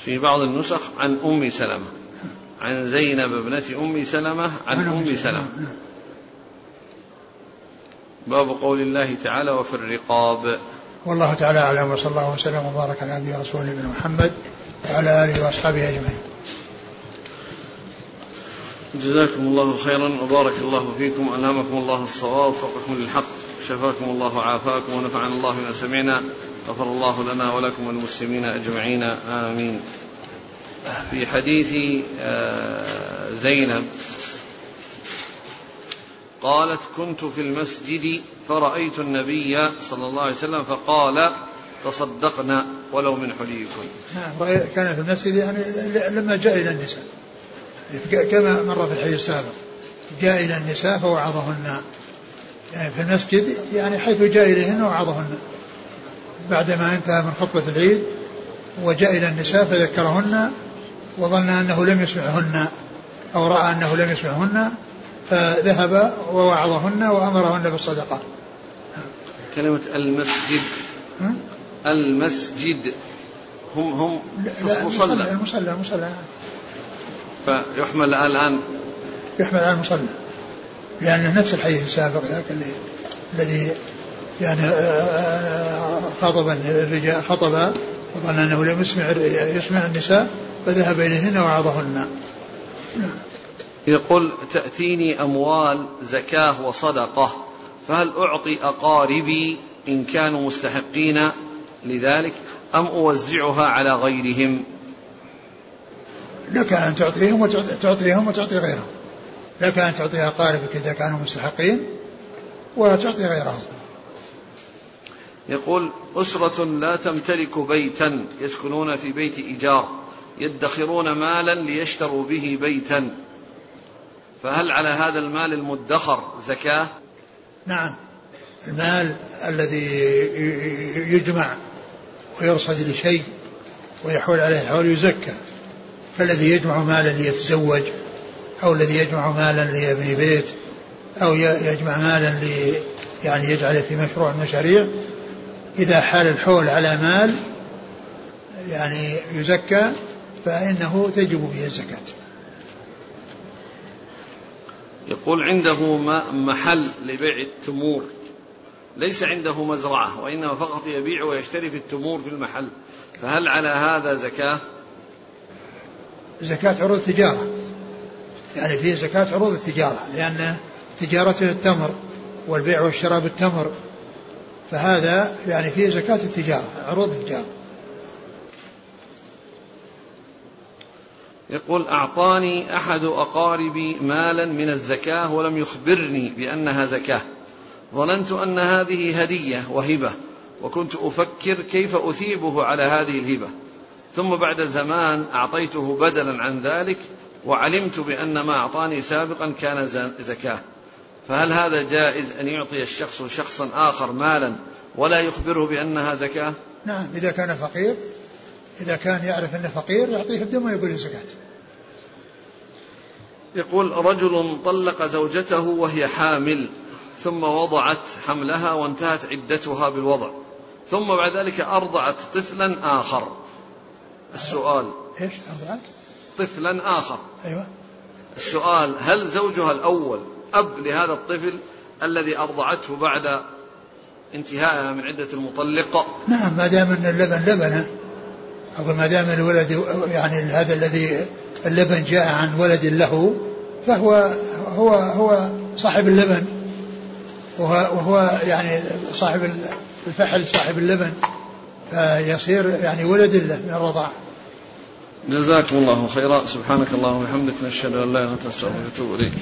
في بعض النسخ عن أم سلمة. عن زينب ابنة أم سلمة عن أم سلمة باب قول الله تعالى وفي الرقاب والله تعالى أعلم وصلى الله وسلم وبارك على نبينا رسول نبينا محمد وعلى آله وأصحابه أجمعين. جزاكم الله خيرا وبارك الله فيكم ألهمكم الله الصواب وفقكم للحق شفاكم الله وعافاكم ونفعنا الله بما سمعنا غفر الله لنا ولكم وللمسلمين أجمعين آمين. في حديث آه، زينب. قالت كنت في المسجد فرأيت النبي صلى الله عليه وسلم فقال تصدقنا ولو من حليكم. كان في المسجد يعني لما جاء إلى النساء. كما مر في الحديث السابق جاء إلى النساء فوعظهن. يعني في المسجد يعني حيث جاء إليهن وعظهن. بعدما انتهى من خطبة العيد وجاء إلى النساء فذكرهن. وظن أنه لم يسمعهن أو رأى أنه لم يسمعهن فذهب ووعظهن وأمرهن بالصدقة. كلمة المسجد. المسجد. هم هم المصلى المصلى المصلى فيحمل الآن يحمل على المصلى لأنه نفس الحديث السابق ذاك الذي يعني آه، آه، خاطب الرجال خطب وظن أنه لم يسمع يسمع النساء فذهب إليهن وعظهن. يقول تأتيني أموال زكاة وصدقة فهل أعطي أقاربي إن كانوا مستحقين لذلك أم أوزعها على غيرهم؟ لك أن تعطيهم وتعطيهم وتعطي غيرهم. لك أن تعطي أقاربك إذا كانوا مستحقين وتعطي غيرهم. يقول أسرة لا تمتلك بيتا يسكنون في بيت إيجار يدخرون مالا ليشتروا به بيتا. فهل على هذا المال المدخر زكاة؟ نعم. المال الذي يجمع ويرصد لشيء ويحول عليه الحول يزكى. فالذي يجمع مالا ليتزوج أو الذي يجمع مالا ليبني بيت أو يجمع مالا لي يعني يجعله في مشروع مشاريع إذا حال الحول على مال يعني يزكى فإنه تجب به الزكاة. يقول عنده محل لبيع التمور. ليس عنده مزرعة وإنما فقط يبيع ويشتري في التمور في المحل. فهل على هذا زكاة؟ زكاة عروض التجارة يعني فيه زكاة عروض التجارة لأن تجارته التمر والبيع والشراء بالتمر فهذا يعني فيه زكاة التجارة عروض التجارة. يقول أعطاني أحد أقاربي مالا من الزكاة ولم يخبرني بأنها زكاة. ظننت أن هذه هدية وهبة وكنت أفكر كيف أثيبه على هذه الهبة. ثم بعد زمان أعطيته بدلا عن ذلك وعلمت بأن ما أعطاني سابقا كان زكاة. فهل هذا جائز أن يعطي الشخص شخصا آخر مالا ولا يخبره بأنها زكاة؟ نعم إذا كان فقير إذا كان يعرف أنه فقير يعطيه الدم ويقول زكاة. يقول رجل طلق زوجته وهي حامل ثم وضعت حملها وانتهت عدتها بالوضع ثم بعد ذلك أرضعت طفلا آخر. السؤال. إيش أرضعت؟ طفلا آخر. أيوة. السؤال هل زوجها الأول أب لهذا الطفل الذي أرضعته بعد انتهائها من عدة المطلقة نعم ما دام أن اللبن لبنة. أقول ما دام الولد يعني هذا الذي اللبن جاء عن ولد له فهو هو هو صاحب اللبن. وهو, وهو يعني صاحب الفحل صاحب اللبن. فيصير يعني ولد له من الرضاعة. جزاكم الله خيرا. سبحانك اللهم وبحمدك نشهد أن لا إله إلا أنت نستغفرك ونتوب إليك.